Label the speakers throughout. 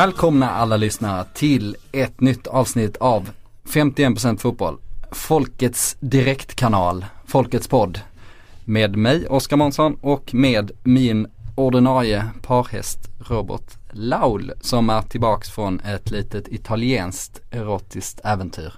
Speaker 1: Välkomna alla lyssnare till ett nytt avsnitt av 51% fotboll. Folkets direktkanal, Folkets podd. Med mig Oskar Månsson och med min ordinarie parhäst Robert Laul som är tillbaks från ett litet italienskt erotiskt äventyr.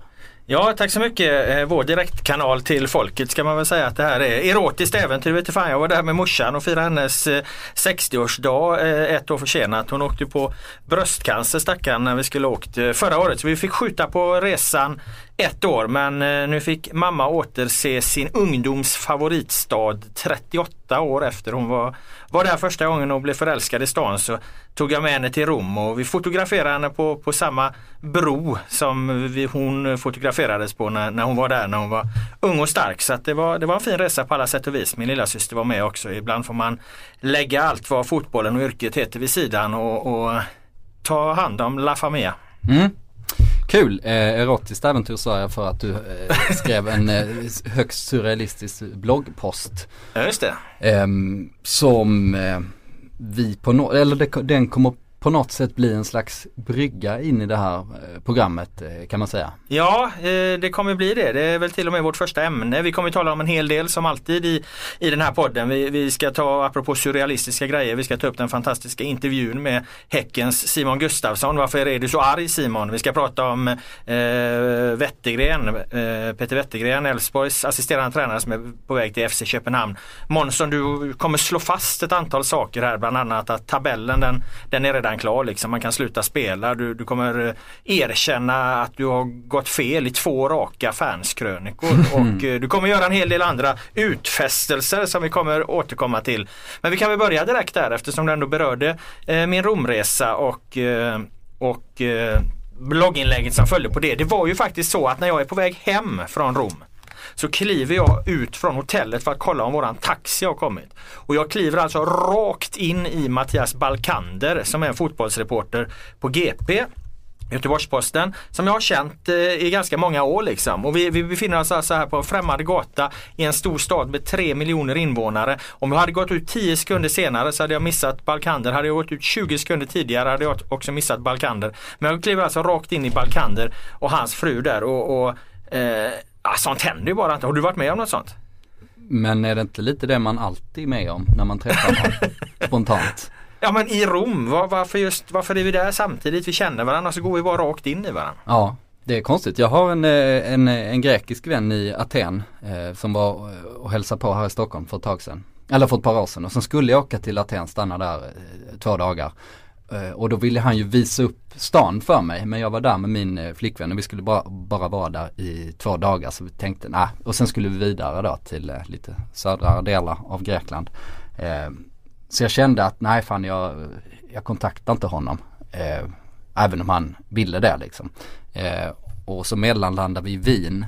Speaker 2: Ja, tack så mycket. Eh, vår direktkanal till folket ska man väl säga att det här är erotiskt äventyr. vete fan, jag var där med morsan och firade hennes eh, 60-årsdag eh, ett år försenat. Hon åkte på bröstcancer stackarn när vi skulle åkt förra året. Så vi fick skjuta på resan ett år men nu fick mamma återse sin ungdoms favoritstad 38 år efter hon var, var där första gången och blev förälskad i stan. Så tog jag med henne till Rom och vi fotograferade henne på, på samma bro som vi, hon fotograferades på när, när hon var där när hon var ung och stark. Så det, var, det var en fin resa på alla sätt och vis. Min lilla syster var med också. Ibland får man lägga allt vad fotbollen och yrket heter vid sidan och, och ta hand om La Familia.
Speaker 1: Mm. Kul, eh, erotiskt äventyr sa jag för att du eh, skrev en eh, högst surrealistisk bloggpost.
Speaker 2: Ja just det.
Speaker 1: Ehm, som eh, vi på något, eller det, den kommer på något sätt bli en slags brygga in i det här eh, programmet eh, kan man säga.
Speaker 2: Ja, eh, det kommer bli det. Det är väl till och med vårt första ämne. Vi kommer tala om en hel del som alltid i, i den här podden. Vi, vi ska ta, apropå surrealistiska grejer, vi ska ta upp den fantastiska intervjun med Häckens Simon Gustafsson. Varför är du så arg Simon? Vi ska prata om eh, Wettergren, eh, Peter Wettergren, Elfsborgs assisterande tränare som är på väg till FC Köpenhamn. Månsson, du kommer slå fast ett antal saker här, bland annat att tabellen den, den är redan redan klar. Liksom. Man kan sluta spela. Du, du kommer eh, erkänna att du har gått fel i två raka fanskrönikor. Och eh, du kommer göra en hel del andra utfästelser som vi kommer återkomma till. Men vi kan väl börja direkt där eftersom du ändå berörde eh, min Romresa och, eh, och eh, blogginlägget som följde på det. Det var ju faktiskt så att när jag är på väg hem från Rom så kliver jag ut från hotellet för att kolla om våran taxi har kommit. Och jag kliver alltså rakt in i Mattias Balkander som är en fotbollsreporter på GP. Göteborgs-Posten som jag har känt eh, i ganska många år liksom. Och vi, vi befinner oss alltså här på en främmande gata i en stor stad med tre miljoner invånare. Om jag hade gått ut 10 sekunder senare så hade jag missat Balkander. Hade jag gått ut 20 sekunder tidigare hade jag också missat Balkander. Men jag kliver alltså rakt in i Balkander och hans fru där och, och eh, Ja, sånt händer ju bara inte. Har du varit med om något sånt?
Speaker 1: Men är det inte lite det man alltid är med om när man träffar någon spontant?
Speaker 2: Ja men i Rom, var, varför, just, varför är vi där samtidigt? Vi känner varandra så går vi bara rakt in i varandra.
Speaker 1: Ja, det är konstigt. Jag har en, eh, en, en grekisk vän i Aten eh, som var och hälsade på här i Stockholm för ett tag sedan. Eller för ett par år sedan och sen skulle jag åka till Aten, stanna där eh, två dagar. Eh, och då ville han ju visa upp stan för mig men jag var där med min eh, flickvän och vi skulle bara, bara vara där i två dagar så vi tänkte nej och sen skulle vi vidare då till eh, lite södra delar av Grekland. Så jag kände att nej fan jag, jag kontaktar inte honom. Även om han ville det liksom. Och så mellanlandar vi i Wien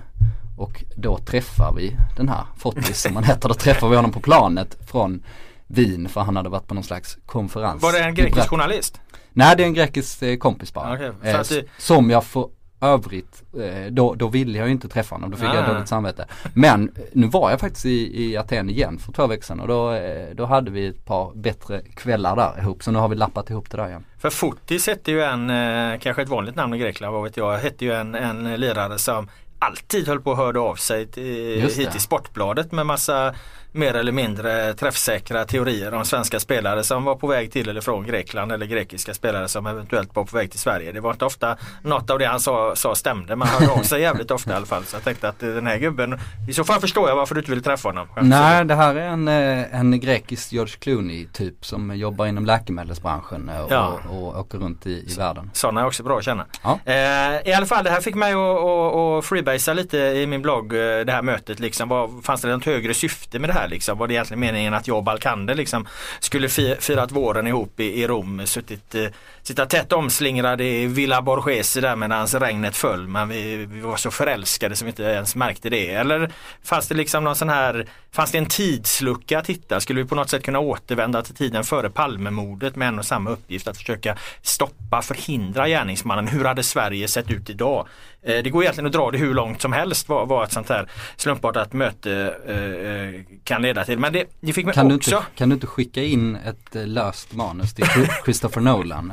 Speaker 1: och då träffar vi den här Fottis som han heter. Då träffar vi honom på planet från Wien för han hade varit på någon slags konferens.
Speaker 2: Var det en grekisk journalist?
Speaker 1: Nej det är en grekisk eh, kompis bara. Okay, eh, det... Som jag för övrigt, eh, då, då ville jag ju inte träffa honom, då fick ah. jag dåligt samvete. Men eh, nu var jag faktiskt i, i Aten igen för två veckor sedan och då, eh, då hade vi ett par bättre kvällar där ihop. Så nu har vi lappat ihop det där igen.
Speaker 2: För Fotis hette ju en, eh, kanske ett vanligt namn i Grekland, vad vet jag, hette ju en, en lirare som alltid höll på att hörde av sig till, hit till Sportbladet med massa mer eller mindre träffsäkra teorier om svenska spelare som var på väg till eller från Grekland eller grekiska spelare som eventuellt var på väg till Sverige. Det var inte ofta något av det han sa, sa stämde men han av sig jävligt ofta i alla fall. Så jag tänkte att den här gubben, i så fall förstår jag varför du inte vill träffa honom.
Speaker 1: Nej det här är en, eh, en grekisk George Clooney typ som jobbar inom läkemedelsbranschen och, ja. och, och åker runt i, i världen.
Speaker 2: Sådana är också bra att känna. Ja. Eh, I alla fall det här fick mig att, att, att freebasea lite i min blogg eh, det här mötet liksom. Var, fanns det något högre syfte med det här liksom? Var det egentligen meningen att jag och Balkander liksom skulle firat våren ihop i, i Rom, suttit, eh, sitta tätt omslingrade i Villa Borghese där medan regnet föll men vi, vi var så förälskade som inte ens märkte det. Eller fanns det liksom någon sån här, fanns det en tidslucka att hitta? Skulle vi på något sätt kunna återvända till tiden före Palmemordet med en och samma uppgift att försöka stoppa, förhindra gärningsmannen? Hur hade Sverige sett ut idag? Eh, det går egentligen att dra det hur långt som helst vad, vad ett sånt här slumpartat möte eh, eh kan leda till. Men det, det fick mig
Speaker 1: kan
Speaker 2: också...
Speaker 1: Du inte, kan du inte skicka in ett eh, löst manus till Christopher Nolan?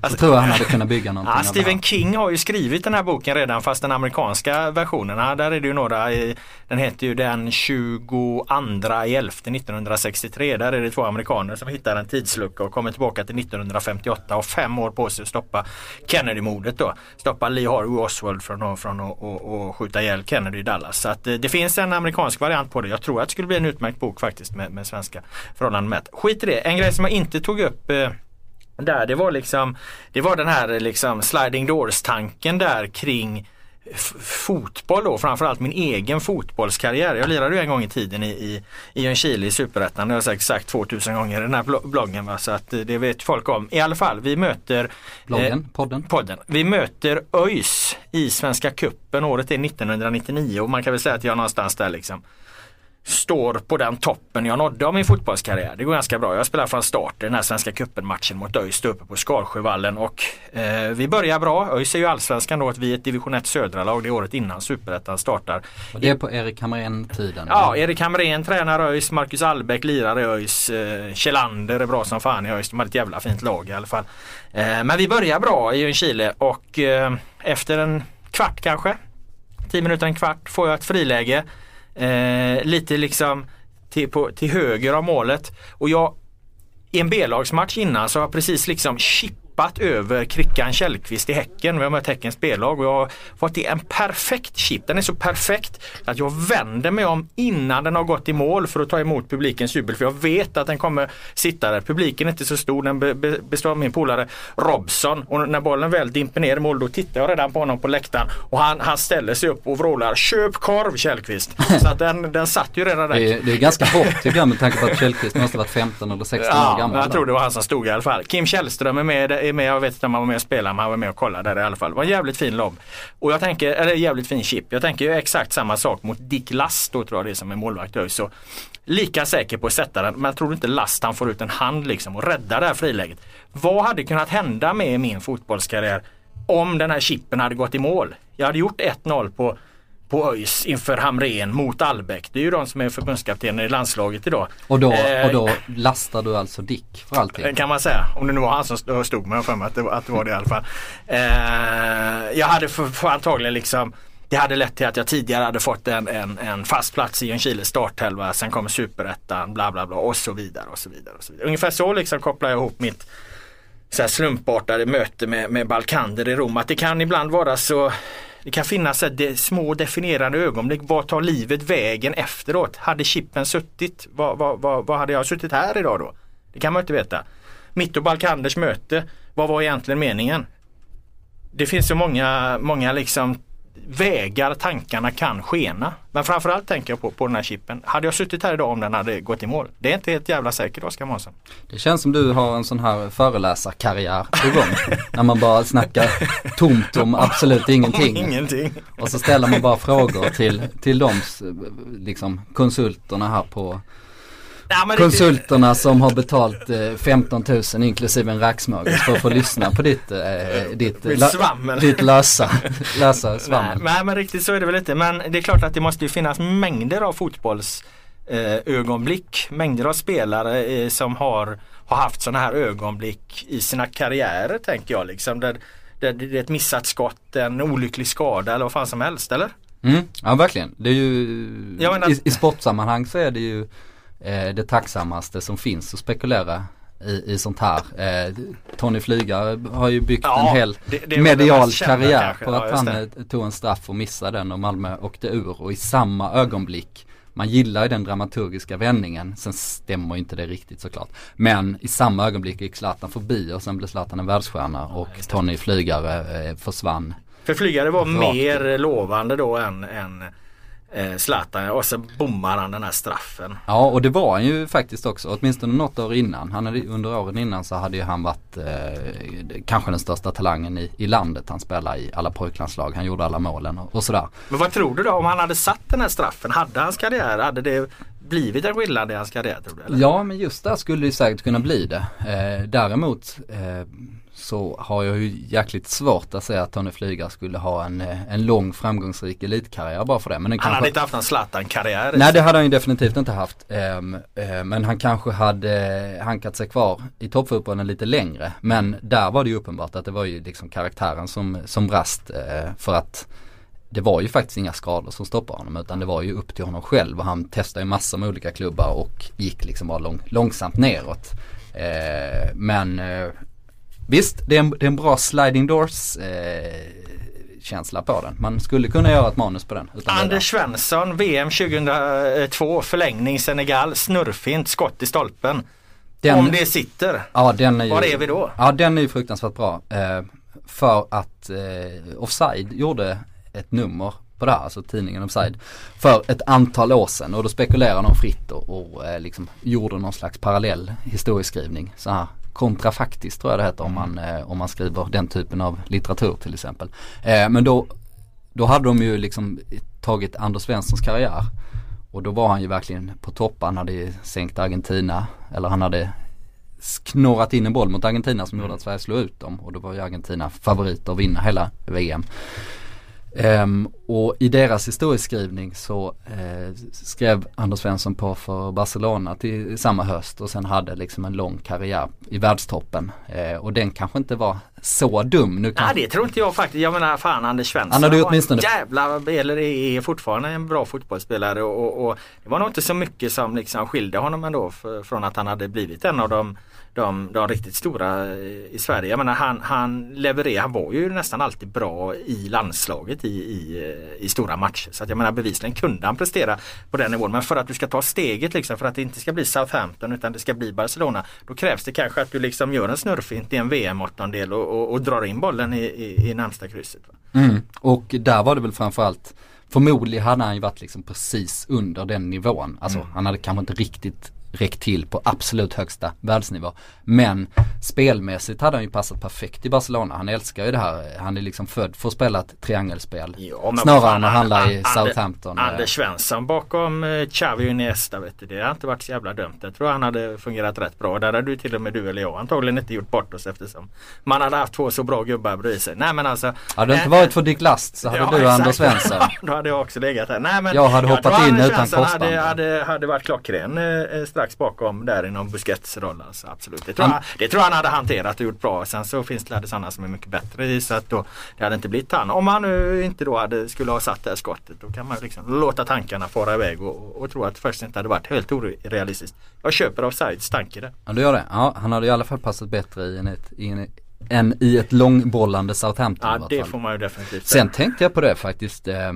Speaker 1: Alltså, jag tror han hade kunnat bygga någonting
Speaker 2: ja, Stephen King har ju skrivit den här boken redan fast den amerikanska versionen, där är det ju några, den heter ju den 22 11 1963. Där är det två amerikaner som hittar en tidslucka och kommer tillbaka till 1958 och fem år på sig att stoppa Kennedy-mordet då. Stoppa Lee Harvey Oswald från, från att och, och skjuta ihjäl Kennedy i Dallas. Så att eh, det finns en amerikansk variant på det. Jag tror att det skulle bli en utmärkt bok faktiskt med, med svenska förhållanden mätt. Skit i det. En grej som jag inte tog upp eh, där det var liksom Det var den här liksom sliding doors tanken där kring fotboll då, framförallt min egen fotbollskarriär. Jag lirade ju en gång i tiden i, i, i Ljungskile i Superettan, det har jag säkert sagt 2000 gånger i den här bloggen. Va? Så att det vet folk om. I alla fall, vi möter
Speaker 1: Bloggen, eh, podden.
Speaker 2: podden. Vi möter ÖIS i Svenska Kuppen året är 1999 och man kan väl säga att jag är någonstans där liksom står på den toppen jag nådde av min fotbollskarriär. Det går ganska bra. Jag spelar från start i den här Svenska cupen-matchen mot ÖIS uppe på Skarsjövallen och eh, vi börjar bra. ÖIS är ju allsvenskan då att vi är ett division 1 södra lag det året innan superettan startar.
Speaker 1: Och det är på Erik Hamrén-tiden?
Speaker 2: Ja, Erik Hamrén tränar ÖIS, Marcus Albeck lirar i ÖIS, eh, Kjellander är bra som fan i ÖIS. De har ett jävla fint lag i alla fall. Eh, men vi börjar bra i Ljungskile och eh, efter en kvart kanske, 10 minuter, en kvart får jag ett friläge eh, lite liksom till, på, till höger av målet. Och jag i en B-lagsmatch innan så har jag precis liksom chip hoppat över Krickan Källqvist i Häcken. Vi har mött Häckens B-lag och jag har fått till en perfekt chip. Den är så perfekt att jag vänder mig om innan den har gått i mål för att ta emot publikens jubel. För jag vet att den kommer sitta där. Publiken är inte så stor. Den består av min polare Robson. Och när bollen väl dimper ner i mål då tittar jag redan på honom på läktaren. Och han, han ställer sig upp och vrålar Köp korv Källqvist. Så att den, den satt ju redan där.
Speaker 1: Det är, det är ganska hårt tycker jag med tanke på att Källqvist måste varit 15 eller 16
Speaker 2: ja,
Speaker 1: år gammal.
Speaker 2: Jag tror det var han som stod i alla fall. Kim Källström är med är med, jag vet inte om han var med och spelade men han var med och kollade där i alla fall. Det var en jävligt fin lobb. Och jag tänker, eller jävligt fin chip. Jag tänker ju exakt samma sak mot Dick Last då tror jag det är som är målvakt så Lika säker på att sätta den men jag tror inte Last han får ut en hand liksom och räddar det här friläget. Vad hade kunnat hända med min fotbollskarriär om den här chippen hade gått i mål? Jag hade gjort 1-0 på på ÖIS inför Hamrén mot Albeck. Det är ju de som är förbundskaptener i landslaget idag.
Speaker 1: Och då, eh, och då lastar du alltså Dick för allting?
Speaker 2: Kan man säga. Om det nu var han som stod med för mig att det, att det var det i alla fall. Eh, jag hade för, för antagligen liksom det hade lett till att jag tidigare hade fått en, en, en fast plats i en Chiles startelva. Sen kommer superettan, bla bla bla och så vidare och så vidare. Och så vidare. Ungefär så liksom kopplar jag ihop mitt så här slumpartade möte med, med Balkander i Rom. Att det kan ibland vara så det kan finnas de, små definierande ögonblick. Vad tar livet vägen efteråt? Hade chippen suttit? Vad, vad, vad, vad hade jag suttit här idag då? Det kan man inte veta. Mitt och Balkanders möte, vad var egentligen meningen? Det finns så många, många liksom vägar tankarna kan skena. Men framförallt tänker jag på, på den här chippen. Hade jag suttit här idag om den hade gått i mål? Det är inte helt jävla säkert Oskar Månsson.
Speaker 1: Det känns som du har en sån här föreläsarkarriär på gång. när man bara snackar tomt om absolut ingenting.
Speaker 2: ingenting.
Speaker 1: Och så ställer man bara frågor till, till de liksom, konsulterna här på Ja, konsulterna som har betalt eh, 15 000 inklusive en racksmörgås för att få lyssna på ditt, eh, ditt, la, ditt lösa, lösa svammel.
Speaker 2: Nej, nej men riktigt så är det väl inte. Men det är klart att det måste ju finnas mängder av fotbolls eh, ögonblick. Mängder av spelare eh, som har, har haft sådana här ögonblick i sina karriärer tänker jag. Liksom, där, där det är ett missat skott, en olycklig skada eller vad fan som helst eller?
Speaker 1: Mm, ja verkligen. Det är ju, menar, i, i sportsammanhang så är det ju eh, det tacksammaste som finns att spekulera i, i sånt här. Eh, Tony Flygare har ju byggt ja, en hel det, det medial karriär kanske. på att ja, han eh, tog en straff och missade den och Malmö åkte ur och i samma ögonblick man gillar ju den dramaturgiska vändningen, sen stämmer inte det riktigt såklart. Men i samma ögonblick gick Zlatan förbi och sen blev Zlatan en världsstjärna och Tony Flygare eh, försvann
Speaker 2: För flygare var
Speaker 1: Rakt.
Speaker 2: mer lovande då än, än eh, Zlatan och så bommar han den här straffen.
Speaker 1: Ja och det var han ju faktiskt också, åtminstone något år innan. Han hade, under åren innan så hade ju han varit eh, kanske den största talangen i, i landet. Han spelade i alla pojklandslag, han gjorde alla målen och, och sådär.
Speaker 2: Men vad tror du då om han hade satt den här straffen? Hade hans karriär, hade det blivit en skillnad i hans karriär tror du? Eller?
Speaker 1: Ja men just där skulle det säkert kunna bli det. Eh, däremot eh, så har jag ju jäkligt svårt att säga att Tony Flyga skulle ha en, eh, en lång framgångsrik elitkarriär bara för det. Men
Speaker 2: Han
Speaker 1: kanske...
Speaker 2: hade inte haft en Zlatan-karriär.
Speaker 1: Nej det hade han ju definitivt inte haft. Ehm, eh, men han kanske hade hankat sig kvar i toppfotbollen lite längre. Men där var det ju uppenbart att det var ju liksom karaktären som, som brast. eh, för att det var ju faktiskt inga skador som stoppade honom utan det var ju upp till honom själv och han testade ju massor med olika klubbar och gick liksom bara lång, långsamt neråt. Eh, men eh, visst, det är, en, det är en bra sliding doors eh, känsla på den. Man skulle kunna göra ett manus på den.
Speaker 2: Anders Svensson, VM 2002, förlängning Senegal, snurrfint, skott i stolpen.
Speaker 1: Den-
Speaker 2: Om det sitter,
Speaker 1: Ja, den är ju,
Speaker 2: var är vi då?
Speaker 1: Ja den är ju fruktansvärt bra. Eh, för att eh, Offside gjorde ett nummer på det här, alltså tidningen Offside, för ett antal år sedan och då spekulerade de fritt och, och eh, liksom gjorde någon slags parallell historieskrivning. Så här kontrafaktiskt tror jag det heter om man, eh, om man skriver den typen av litteratur till exempel. Eh, men då, då hade de ju liksom tagit Anders Svenssons karriär och då var han ju verkligen på topp. Han hade sänkt Argentina, eller han hade knorrat in en boll mot Argentina som gjorde att Sverige slog ut dem och då var ju Argentina favoriter att vinna hela VM. Ehm, och i deras historieskrivning så eh, skrev Anders Svensson på för Barcelona till samma höst och sen hade liksom en lång karriär i världstoppen. Eh, och den kanske inte var så dum. Nu
Speaker 2: Nej
Speaker 1: kan...
Speaker 2: det tror inte jag faktiskt. Jag menar fan Anders Svensson
Speaker 1: Han hade
Speaker 2: var
Speaker 1: åtminstone-
Speaker 2: en jävla, eller är fortfarande en bra fotbollsspelare och, och det var nog inte så mycket som liksom skilde honom ändå för, från att han hade blivit en av de, de, de riktigt stora eh, i Sverige. Jag menar han, han levererade, han var ju nästan alltid bra i landslaget i, i, eh, i stora matcher. Så att jag menar bevisligen kunde han prestera på den nivån. Men för att du ska ta steget liksom, för att det inte ska bli Southampton utan det ska bli Barcelona. Då krävs det kanske att du liksom gör en snurrfint i en VM-åttondel och, och, och drar in bollen i, i, i närmsta krysset.
Speaker 1: Mm. Och där var det väl framförallt Förmodligen hade han ju varit liksom precis under den nivån. Alltså han hade kanske inte riktigt räckt till på absolut högsta världsnivå. Men spelmässigt hade han ju passat perfekt i Barcelona. Han älskar ju det här. Han är liksom född för att spela ett triangelspel.
Speaker 2: Men
Speaker 1: Snarare
Speaker 2: fan,
Speaker 1: än att handla i Southampton.
Speaker 2: Anders Svensson bakom eh, Xavi och Iniesta vet du, det har inte varit så jävla dumt. Jag tror han hade fungerat rätt bra. Där hade du till och med du eller jag antagligen inte gjort bort oss eftersom man hade haft två så bra gubbar bredvid sig. Nej men alltså.
Speaker 1: Hade det inte
Speaker 2: eh,
Speaker 1: varit för Dick Last så hade
Speaker 2: Ja,
Speaker 1: du och
Speaker 2: exakt.
Speaker 1: Anders Svensson.
Speaker 2: Då hade jag också legat här. Nej, men
Speaker 1: Jag hade hoppat
Speaker 2: tror
Speaker 1: in utan korsband.
Speaker 2: Hade, hade, hade varit klockren eh, strax bakom där i någon Busquets roll. Alltså, absolut. Det tror,
Speaker 1: Han-
Speaker 2: han, det tror han hade hanterat och gjort bra. Sen så finns det sådana som är mycket bättre i så att då, det hade inte blivit han. Om han nu inte då hade, skulle ha satt det här skottet då kan man liksom låta tankarna fara iväg och, och, tro att faktiskt inte hade varit helt orealistiskt. Jag köper offsides tanke där.
Speaker 1: Ja du gör det. Ja han hade i alla fall passat bättre i en, i en, än i ett långbollande Southampton
Speaker 2: Ja det får man ju definitivt säga.
Speaker 1: Sen tänkte jag på det faktiskt. Eh,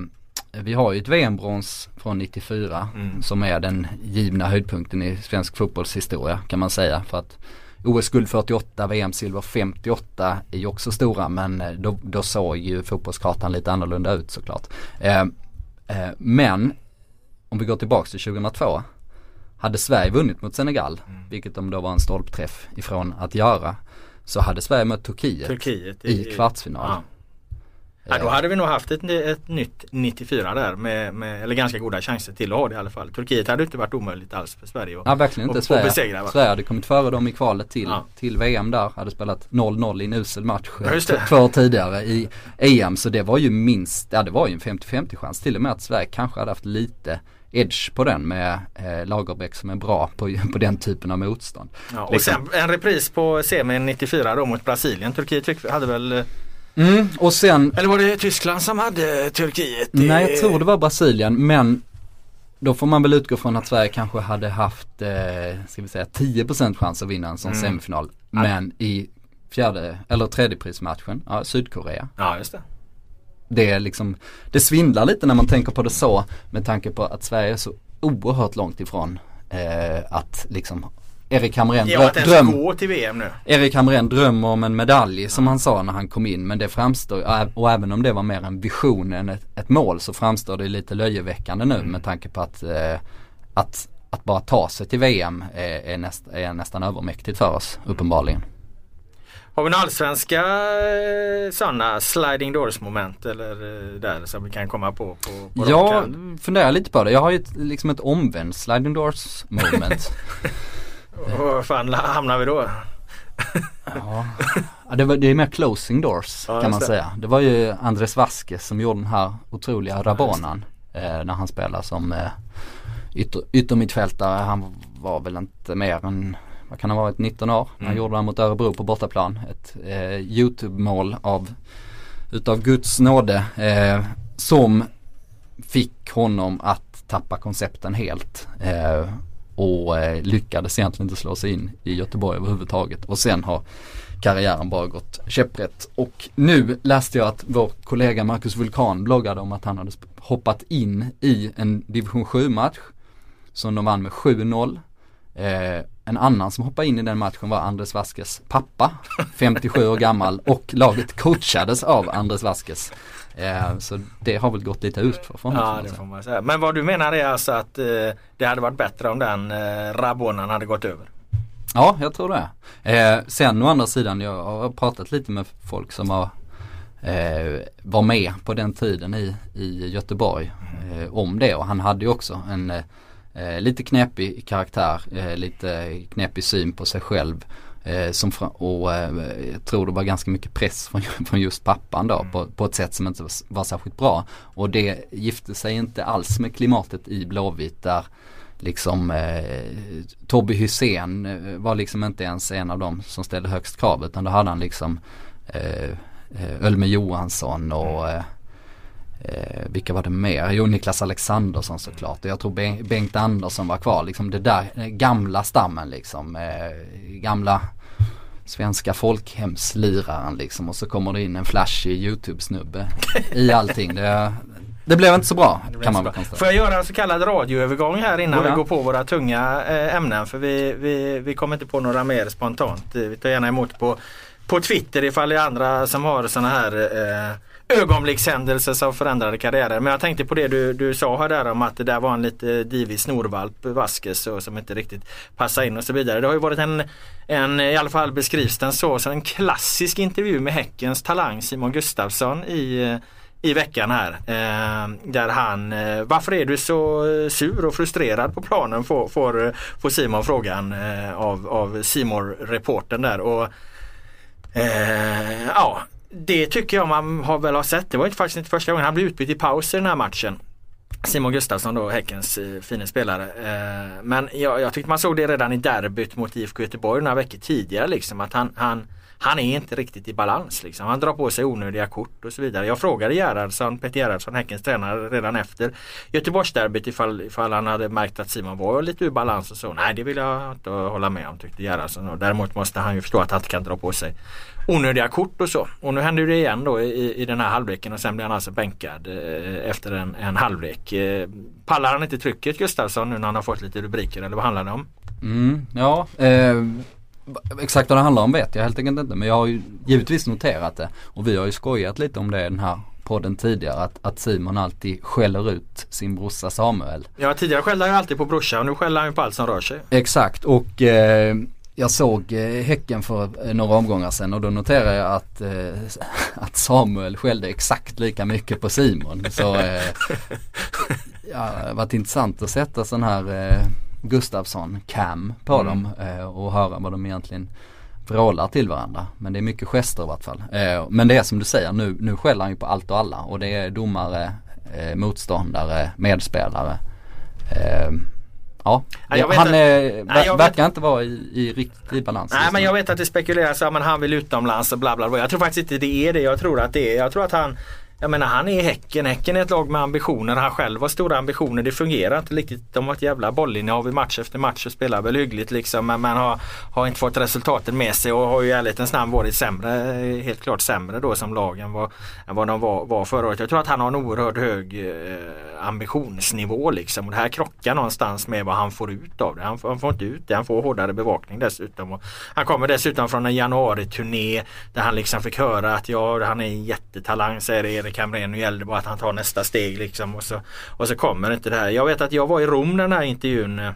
Speaker 1: vi har ju ett VM-brons från 94
Speaker 2: Mm.
Speaker 1: som är den givna höjdpunkten i svensk fotbollshistoria kan man säga. För att OS-guld 48, VM-silver 58 är ju också stora men eh, då, då såg ju fotbollskartan lite annorlunda ut såklart. Eh, eh, men om vi går tillbaks till 2002 hade Sverige vunnit mot Senegal,
Speaker 2: Mm.
Speaker 1: vilket de då var en stolpträff ifrån att göra, så hade Sverige mött Turkiet,
Speaker 2: Turkiet
Speaker 1: i kvartsfinal.
Speaker 2: Ja. Ja, då hade vi nog haft ett, ett nytt 94 där med, med, eller ganska goda chanser till att ha det i alla fall. Turkiet hade inte varit omöjligt alls för Sverige att
Speaker 1: Ja verkligen inte.
Speaker 2: och- och
Speaker 1: Sverige,
Speaker 2: besegra, va?
Speaker 1: Sverige hade kommit före dem i kvalet till,
Speaker 2: Ja.
Speaker 1: till VM där. Hade spelat 0-0 i en usel match
Speaker 2: Ja,
Speaker 1: två år tidigare i EM. Så det var ju minst, ja det var ju en 50-50 chans. Till och med att Sverige kanske hade haft lite edge på den med eh, Lagerbäck som är bra på, på den typen av motstånd.
Speaker 2: Ja, och
Speaker 1: Liksom.
Speaker 2: sen en repris på semin 94 då mot Brasilien. Turkiet hade väl, eh,
Speaker 1: Mm, och sen
Speaker 2: eller var det Tyskland som hade Turkiet?
Speaker 1: Nej jag tror det var Brasilien men då får man väl utgå från att Sverige kanske hade haft, eh, ska vi säga 10% chans att vinna en sån
Speaker 2: Mm.
Speaker 1: semifinal. Men i fjärde, eller tredje prismatchen, ja, Sydkorea.
Speaker 2: Ja just det.
Speaker 1: Det är liksom, det svindlar lite när man tänker på det så med tanke på att Sverige är så oerhört långt ifrån eh, att liksom Erik Hamrén
Speaker 2: Ja, att
Speaker 1: drö-
Speaker 2: den ska gå till VM nu.
Speaker 1: Erik Hamrén drömmer om en medalj som han sa när han kom in men det framstår, och även om det var mer en vision än ett, ett mål så framstår det lite löjeväckande nu med tanke på att, eh, att, att bara ta sig till VM är, är, näst, är nästan övermäktigt för oss uppenbarligen.
Speaker 2: Har vi några allsvenska eh, sådana sliding doors moment eller eh, där som vi kan komma på? på, på
Speaker 1: Jag funderar lite på det. Jag har ju ett, liksom ett omvänt sliding doors moment.
Speaker 2: Och Var fan hamnar vi då?
Speaker 1: ja. Ja, det, var, det är mer closing doors
Speaker 2: Ja,
Speaker 1: kan man säga. Det var ju Andres Vasquez som gjorde den här otroliga rabanan eh, när han spelade som eh, ytter, yttermittfältare. Han var väl inte mer än, vad kan han ha varit, 19 år. Han
Speaker 2: Mm.
Speaker 1: gjorde det mot Örebro på bortaplan. Ett eh, YouTube-mål av utav Guds nåde eh, som fick honom att tappa koncepten helt. Eh, och eh, lyckades egentligen inte slå sig in i Göteborg överhuvudtaget. Och sen har karriären bara gått käpprätt. Och nu läste jag att vår kollega Marcus Vulkan bloggade om att han hade hoppat in i en division 7 match som de vann med 7-0. Eh, en annan som hoppade in i den matchen var Andres Vasquez pappa, 57 år gammal och laget coachades av Andres Vasquez. Eh, så det har väl gått lite ut för honom.
Speaker 2: Ja det får man säga. Men vad du menar är alltså att eh, det hade varit bättre om den eh, Rabonan hade gått över?
Speaker 1: Ja, jag tror det. Eh, sen å andra sidan, jag har pratat lite med folk som har var med på den tiden i, i Göteborg om det och han hade ju också en lite knepig karaktär, lite knepig syn på sig själv. Eh, som och eh, jag tror det var ganska mycket press från, från just pappan då på, på ett sätt som inte var, särskilt bra. Och det gifte sig inte alls med klimatet i Blåvitt där liksom eh, Tobbe Hysén eh, var liksom inte ens en av dem som ställde högst krav utan då hade han liksom eh, eh, Ölme Johansson och eh, eh, vilka var det mer? Jo Niklas Alexandersson såklart och jag tror Ben- Bengt Andersson var kvar liksom det där eh, gamla stammen liksom eh, gamla svenska folkhemsliraren liksom och så kommer det in en flashig YouTube-snubbe i allting. Det, det blev inte så bra kan man
Speaker 2: bra.
Speaker 1: väl konstatera.
Speaker 2: Får jag göra en så kallad radioövergång här innan
Speaker 1: ja.
Speaker 2: vi går på våra tunga eh, ämnen? För vi, vi, vi kommer inte på några mer spontant. Vi tar gärna emot på, på Twitter ifall det är andra som har sådana här eh, ögonblickshändelser som förändrade karriären. Men jag tänkte på det du, du sa här där om att det där var en lite divig snorvalp, Vasquez, som inte riktigt passade in och så vidare. Det har ju varit en, en i alla fall beskrivs den så, så en klassisk intervju med Häckens talang Simon Gustafsson i i veckan här. Eh, där han, eh, varför är du så eh, sur och frustrerad på planen? Får, får, får Simon frågan eh, av, av Simon reporten där. Och, eh, ja, det tycker jag man har väl har sett. Det var inte faktiskt inte första gången han blev utbytt i paus i den här matchen. Simon Gustafsson då, Häckens eh, fina spelare. Eh, men jag, jag tyckte man såg det redan i derbyt mot IFK Göteborg några veckor tidigare liksom. Att han, han, han är inte riktigt i balans liksom. Han drar på sig onödiga kort och så vidare. Jag frågade Gerhardsson, Peter Gerhardsson, Häckens tränare redan efter Göteborgsderbyt ifall, ifall han hade märkt att Simon var lite ur balans och så. Nej det vill jag inte hålla med om tyckte Gerhardsson. Däremot måste han ju förstå att han inte kan dra på sig onödiga kort och så. Och nu händer det igen då i, i den här halvleken och sen blir han alltså bänkad eh, efter en, en halvlek. Eh, pallar han inte trycket Gustafsson nu när han har fått lite rubriker eller vad handlar det om?
Speaker 1: Mm, ja, eh, exakt vad det handlar om vet jag helt enkelt inte men jag har ju givetvis noterat det och vi har ju skojat lite om det i den här podden tidigare att, att Simon alltid skäller ut sin brorsa Samuel.
Speaker 2: Ja tidigare skällde han ju alltid på brorsan och nu skäller han ju på allt som rör sig.
Speaker 1: Exakt och eh, jag såg eh, Häcken för eh, några omgångar sedan och då noterade jag att, eh, att Samuel skällde exakt lika mycket på Simon. Så eh, ja, det har varit intressant att sätta sån här eh, Gustafsson cam på
Speaker 2: Mm.
Speaker 1: dem eh, och höra vad de egentligen vrålar till varandra. Men det är mycket gester i vart fall. Eh, men det är som du säger, nu, nu skäller han ju på allt och alla och det är domare, eh, motståndare, medspelare. Eh, ja,
Speaker 2: vet
Speaker 1: han
Speaker 2: att-
Speaker 1: är,
Speaker 2: Nej,
Speaker 1: verkar inte vara i, i riktig balans.
Speaker 2: Nej men jag vet att det spekuleras att han vill utomlands och bla bla bla. Jag tror faktiskt inte det är det. Jag tror att det är, jag tror att han jag menar han är i Häcken. Häcken är ett lag med ambitioner. Han själv har stora ambitioner. Det fungerar inte riktigt. De har ett jävla bollinnehav i match efter match och spelar väl hyggligt liksom. Men man har, har inte fått resultaten med sig och har ju i ärlighetens namn varit sämre. Helt klart sämre då som lag än vad, än vad de var, var förra året. Jag tror att han har en oerhört hög eh, ambitionsnivå liksom. Och det här krockar någonstans med vad han får ut av det. Han, han får inte ut det. Han får hårdare bevakning dessutom. Och han kommer dessutom från en januari-turné där han liksom fick höra att ja, han är en jättetalang säger Erik Hamrén. Nu gäller det bara att han tar nästa steg liksom. Och så, och så kommer inte det här. Jag vet att jag var i Rom när den här intervjun eh,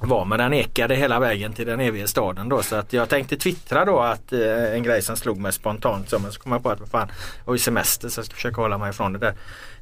Speaker 2: var men den ekade hela vägen till den eviga staden då så att jag tänkte twittra då att eh, en grej som slog mig spontant så men så kom jag på att fan, jag har semester så jag ska försöka hålla mig ifrån det där.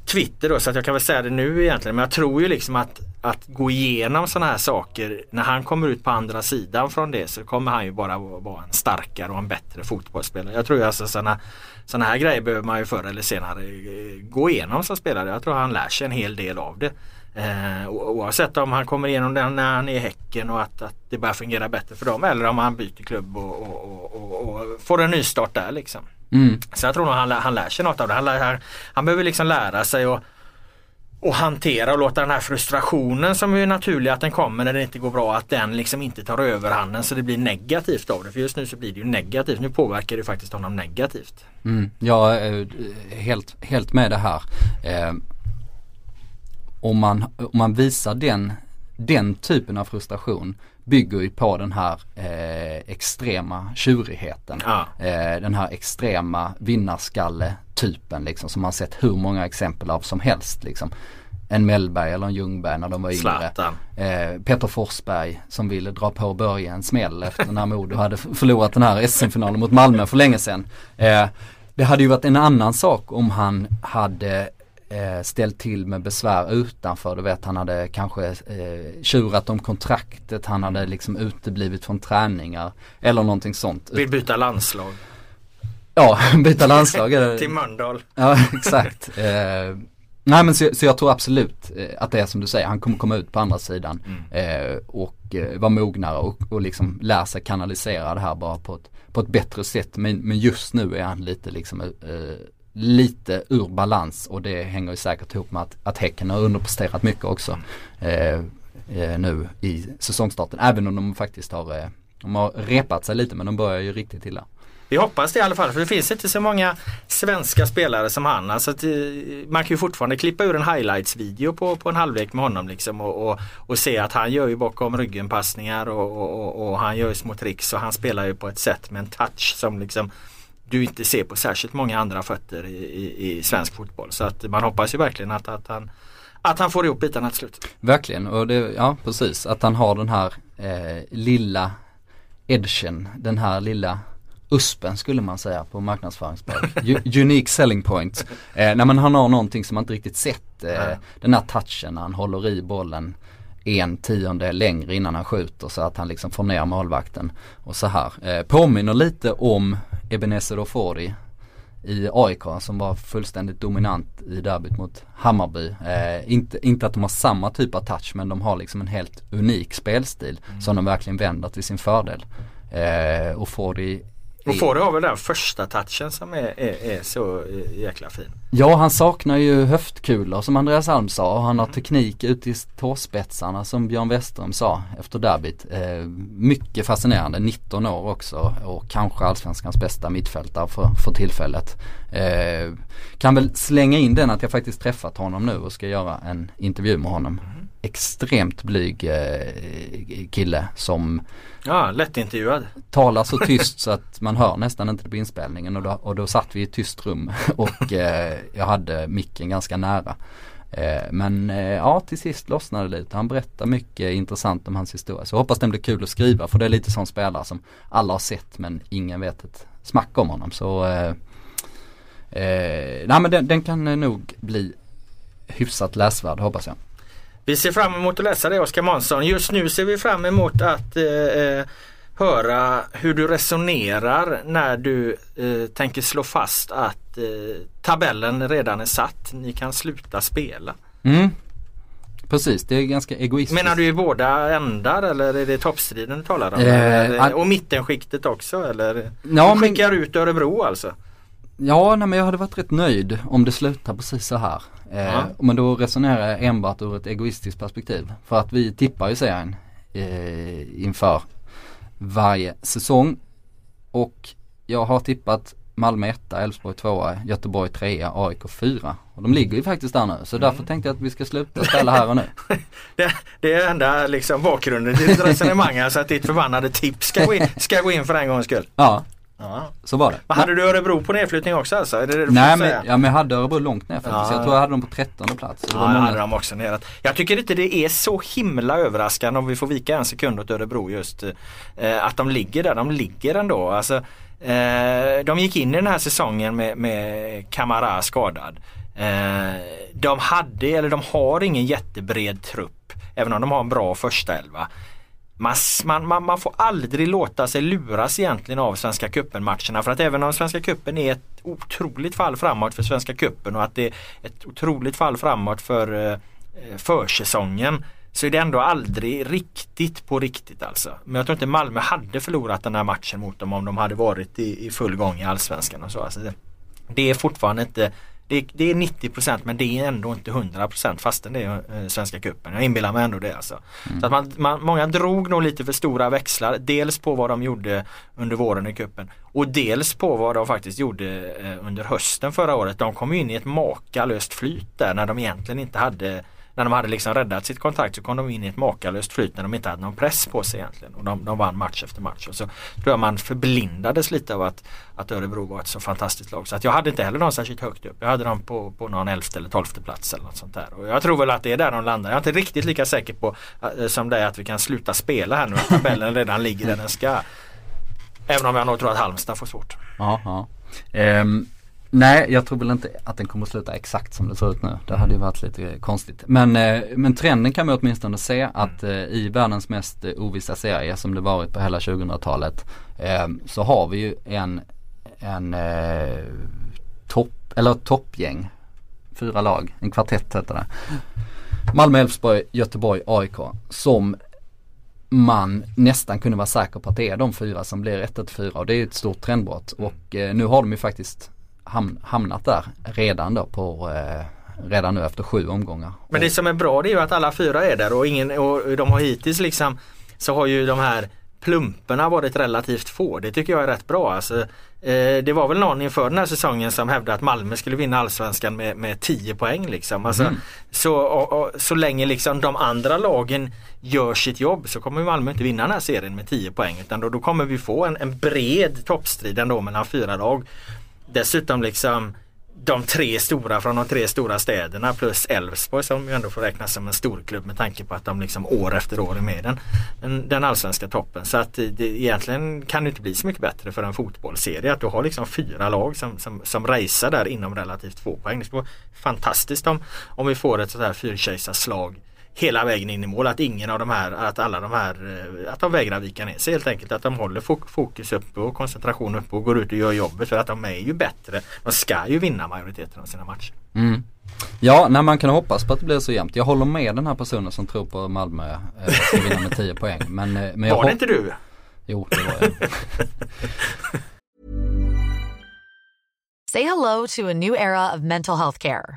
Speaker 2: Twitter då så att jag kan väl säga det nu egentligen men jag tror ju liksom att, att gå igenom sådana här saker när han kommer ut på andra sidan från det så kommer han ju bara vara en starkare och en bättre fotbollsspelare. Jag tror ju alltså sådana sådana här grejer behöver man ju förr eller senare eh, gå igenom som spelare. Jag tror han lär sig en hel del av det. Eh, oavsett om han kommer igenom den när han är i Häcken och att, att det börjar fungera bättre för dem eller om han byter klubb och, och, och, och får en nystart där liksom. Mm. Så jag tror nog han, han lär sig något av det. Han, lär, han behöver liksom lära sig och, och hantera och låta den här frustrationen som är naturlig att den kommer när det inte går bra att den liksom inte tar överhanden så det blir negativt av det. För just nu så blir det ju negativt. Nu påverkar det faktiskt honom negativt.
Speaker 1: Mm. Jag är eh, helt, helt med det här. Eh, om, man, om man visar den, den typen av frustration bygger ju på den här eh, extrema tjurigheten. Ja. Eh, den här extrema vinnarskalle-typen liksom som man sett hur många exempel av som helst liksom. En Mellberg eller en Ljungberg när de var yngre. Eh, Peter Forsberg som ville dra på Börje en smäll efter när Modo hade förlorat den här SM-finalen mot Malmö för länge sedan. Eh, det hade ju varit en annan sak om han hade eh, ställt till med besvär utanför. Du vet han hade kanske eh, tjurat om kontraktet, han hade liksom uteblivit från träningar eller någonting sånt.
Speaker 2: Vill byta landslag.
Speaker 1: Ja, byta landslag.
Speaker 2: till Mölndal.
Speaker 1: ja, exakt. Eh, nej men så, så, jag tror absolut eh, att det är som du säger, han kommer komma ut på andra sidan mm. eh, och eh, vara mognare och, och liksom lära sig kanalisera det här bara på ett, på ett bättre sätt. Men, men just nu är han lite liksom eh, lite ur balans och det hänger ju säkert ihop med att, att Häcken har underpresterat mycket också eh, eh, nu i säsongstarten. Även om de faktiskt har, eh, de har repat sig lite men de börjar ju riktigt illa.
Speaker 2: Vi hoppas det i alla fall för det finns inte så många svenska spelare som han. Alltså att, man kan ju fortfarande klippa ur en highlights-video på, på en halvlek med honom liksom och, och, och se att han gör ju bakom ryggen passningar och, och, och, han gör ju små tricks och han spelar ju på ett sätt med en touch som liksom du inte ser på särskilt många andra fötter i, i, i svensk fotboll. Så att man hoppas ju verkligen att, att, han, att han får ihop bitarna till slut.
Speaker 1: Verkligen och det, ja precis att han har den här eh, lilla edgen, den här lilla USPen skulle man säga på marknadsföringsspråk. Unique selling point. Eh, när man har någonting som man inte riktigt sett. Eh, den här touchen när han håller i bollen en tionde längre innan han skjuter så att han liksom får ner målvakten och så här. Eh, påminner lite om Ebenezer Ofori i AIK som var fullständigt dominant i derbyt mot Hammarby. Eh, inte, inte att de har samma typ av touch men de har liksom en helt unik spelstil mm. som de verkligen vänder till sin fördel. Eh, Ofori
Speaker 2: och får har väl den första touchen som är, är, är, så jäkla fin.
Speaker 1: Ja han saknar ju höftkulor som Andreas Alm sa och han har mm. teknik ute i tåspetsarna som Björn Westerholm sa efter derbyt. Eh, mycket fascinerande, 19 år också och kanske allsvenskans bästa mittfältare för, för tillfället. Eh, kan väl slänga in den att jag faktiskt träffat honom nu och ska göra en intervju med honom. Extremt blyg eh, kille som
Speaker 2: Ja, lättintervjuad.
Speaker 1: Talar så tyst så att man hör nästan inte på inspelningen och då, och då satt vi i ett tyst rum och eh, jag hade micken ganska nära. Eh, men eh, ja, till sist lossnade det lite. Han berättar mycket intressant om hans historia. Så jag hoppas den blir kul att skriva för det är lite sån spelare som alla har sett men ingen vet ett smack om honom. Så nej men den, den kan nog bli hyfsat läsvärd hoppas jag.
Speaker 2: Vi ser fram emot att läsa det Oskar Månsson. Just nu ser vi fram emot att eh, eh, höra hur du resonerar när du eh, tänker slå fast att eh, tabellen redan är satt. Ni kan sluta spela.
Speaker 1: Mm. Precis, det är ganska egoistiskt.
Speaker 2: Menar du i båda ändar eller är det toppstriden du talar om? Eh, och mittenskiktet också eller? Ja, skickar men... ut Örebro alltså?
Speaker 1: Ja, nej, men jag hade varit rätt nöjd om det slutar precis så här. Eh,
Speaker 2: Ja.
Speaker 1: Men då resonerar jag enbart ur ett egoistiskt perspektiv. För att vi tippar ju serien eh, inför varje säsong. Och jag har tippat Malmö 1, Elfsborg 2, Göteborg 3, AIK 4. Och de ligger ju faktiskt där nu. Så därför tänkte jag att vi ska sluta spela här och nu.
Speaker 2: Det, det är enda liksom bakgrunden till ditt resonemang, alltså att ditt förbannade tips ska gå in, ska gå in för en gångs skull.
Speaker 1: Ja,
Speaker 2: Ja.
Speaker 1: så var det.
Speaker 2: Men hade du Örebro på nedflyttning också alltså? Är det det du
Speaker 1: Nej men, ja, men jag hade Örebro långt ner faktiskt.
Speaker 2: Ja.
Speaker 1: Jag tror jag hade dem på 13 plats.
Speaker 2: Ja, jag
Speaker 1: många-
Speaker 2: hade dem också nerat. Jag tycker inte det är så himla överraskande om vi får vika en sekund åt Örebro just eh, att de ligger där de ligger ändå. Alltså, eh, de gick in i den här säsongen med, med Kamara skadad. Eh, de hade, eller de har ingen jättebred trupp även om de har en bra första elva. Man, man, man, man får aldrig låta sig luras egentligen av Svenska cupen-matcherna för att även om Svenska cupen är ett otroligt fall framåt för Svenska cupen och att det är ett otroligt fall framåt för eh, eh, försäsongen så är det ändå aldrig riktigt på riktigt alltså. Men jag tror inte Malmö hade förlorat den här matchen mot dem om de hade varit i, i full gång i Allsvenskan och så. Alltså det, det är fortfarande inte det, det är 90% men det är ändå inte 100% fastän det är eh, Svenska cupen. Jag inbillar mig ändå det alltså. Så att man, man, många drog nog lite för stora växlar. Dels på vad de gjorde under våren i cupen och dels på vad de faktiskt gjorde eh, under hösten förra året. De kom in i ett makalöst flyt där när de egentligen inte hade när de hade liksom räddat sitt kontrakt så kom de in i ett makalöst flyt när de inte hade någon press på sig egentligen. Och de, de vann match efter match. Och så tror jag man förblindades lite av att, att Örebro var ett så fantastiskt lag. Så att jag hade inte heller dem särskilt högt upp. Jag hade dem på, på någon elfte eller tolfte plats eller något sånt där. Och jag tror väl att det är där de landar. Jag är inte riktigt lika säker på eh, som dig att vi kan sluta spela här nu. Att tabellen redan ligger där den ska. Även om jag nog tror att Halmstad får svårt.
Speaker 1: Ja, ja. Ehm, nej, jag tror väl inte att den kommer att sluta exakt som det ser ut nu. Det hade ju varit lite konstigt. Men, eh, men trenden kan man åtminstone se att eh, i världens mest eh, ovissa serie som det varit på hela 2000-talet eh, så har vi ju en, en topp, eller toppgäng. Fyra lag, en kvartett heter det. Malmö, Elfsborg, Göteborg, AIK som man nästan kunde vara säker på att det är de fyra som blir 1-4 och det är ett stort trendbrott och eh, nu har de ju faktiskt ham- hamnat där redan då på eh, redan nu efter sju omgångar.
Speaker 2: Men det som är bra det är ju att alla fyra är där och, ingen, och de har hittills liksom så har ju de här plumperna varit relativt få. Det tycker jag är rätt bra. Alltså, eh, det var väl någon inför den här säsongen som hävdade att Malmö skulle vinna allsvenskan med, med 10 poäng. Liksom. Alltså,
Speaker 1: Mm.
Speaker 2: så, och, och, så länge liksom de andra lagen gör sitt jobb så kommer Malmö inte vinna den här serien med 10 poäng. Utan då, då kommer vi få en, en bred toppstrid ändå mellan fyra lag. Dessutom liksom de tre stora från de tre stora städerna plus Elfsborg som ju ändå får räknas som en storklubb med tanke på att de liksom år efter år är med i den, den, den allsvenska toppen. Så att eh, det, egentligen kan det inte bli så mycket bättre för en fotbollsserie att du har liksom fyra lag som, som, som racear där inom relativt få poäng. Det skulle vara fantastiskt om, om vi får ett sånt här fyrkejsarslag hela vägen in i mål. Att ingen av de här, att alla de här, eh, att de vägrar vika ner sig helt enkelt. Att de håller fok- fokus uppe och koncentration uppe och går ut och gör jobbet. För att de är ju bättre. De ska ju vinna majoriteten av sina matcher.
Speaker 1: Mm. Ja, när man kan hoppas på att det blir så jämnt. Jag håller med den här personen som tror på Malmö eh, ska vinna med 10 poäng. Men, eh, men jag
Speaker 2: Var det inte du?
Speaker 1: Jo, det var jag.
Speaker 3: Say hello to a new era of mental health care.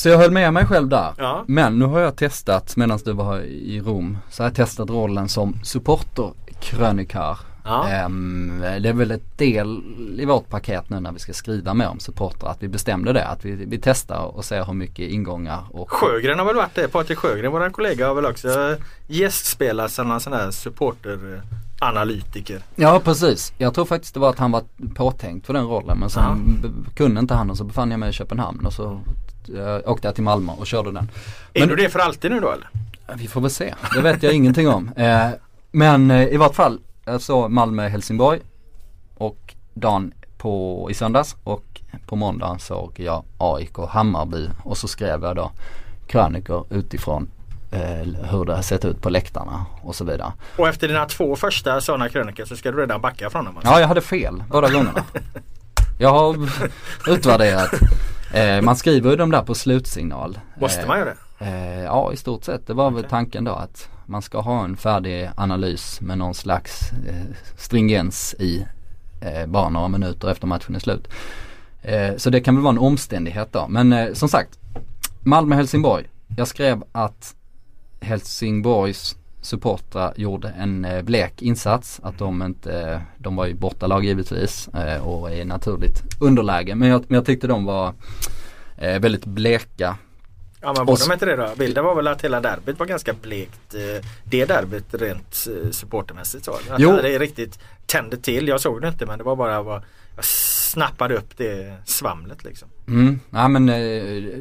Speaker 1: så jag höll med mig själv där.
Speaker 2: Ja.
Speaker 1: Men nu har jag testat, medan du var i Rom, så har jag testat rollen som supporterkrönikör Ja. Um, det är väl ett del i vårt paket nu när vi ska skriva mer om supportrar att vi bestämde det. Att vi, vi testar och ser hur mycket ingångar. Och...
Speaker 2: Sjögren har väl varit det. Patrik Sjögren, vår kollega, har väl också gästspelat som en sån här supporter analytiker.
Speaker 1: Ja precis. Jag tror faktiskt det var att han var påtänkt för den rollen men sen ja. kunde inte han och så befann jag mig i Köpenhamn och så jag åkte jag till Malmö och körde den.
Speaker 2: Är men, du det för alltid nu då eller?
Speaker 1: Vi får väl se. Det vet jag ingenting om. Eh, men eh, i vart fall, jag såg Malmö-Helsingborg och dagen på, i söndags och på måndag såg jag AIK Hammarby och så skrev jag då krönikor utifrån eh, hur det har sett ut på läktarna och så vidare.
Speaker 2: Och efter dina två första sådana krönikor så ska du redan backa från dem?
Speaker 1: Alltså. Ja, jag hade fel båda gångerna. jag har utvärderat. Eh, man skriver ju dem där på slutsignal.
Speaker 2: Måste man göra
Speaker 1: det? Eh, ja, i stort sett. Det var väl tanken då att man ska ha en färdig analys med någon slags eh, stringens i eh, bara några minuter efter matchen är slut. Eh, så det kan väl vara en omständighet då. Men eh, som sagt, Malmö-Helsingborg. Jag skrev att Helsingborgs supportrar gjorde en eh, blek insats. Att de inte, de var ju bortalag givetvis eh, och är naturligt underläge. Men jag, men jag tyckte de var eh, väldigt bleka.
Speaker 2: Ja men var de inte det då? Bilden var väl att hela derbyt var ganska blekt. Det derbyt rent supportermässigt så. Att jo. det riktigt tände till. Jag såg det inte men det var bara vad jag snappade upp det svamlet liksom.
Speaker 1: Mm. Ja men